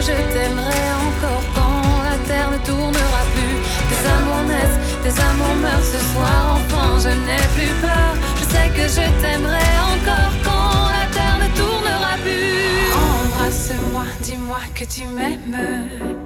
Je t'aimerai encore quand la terre ne tournera plus. Des amours naissent, des amours meurent ce soir. Enfin je n'ai plus peur. Je sais que je t'aimerai encore quand la terre ne tournera plus. Embrasse-moi, dis-moi que tu m'aimes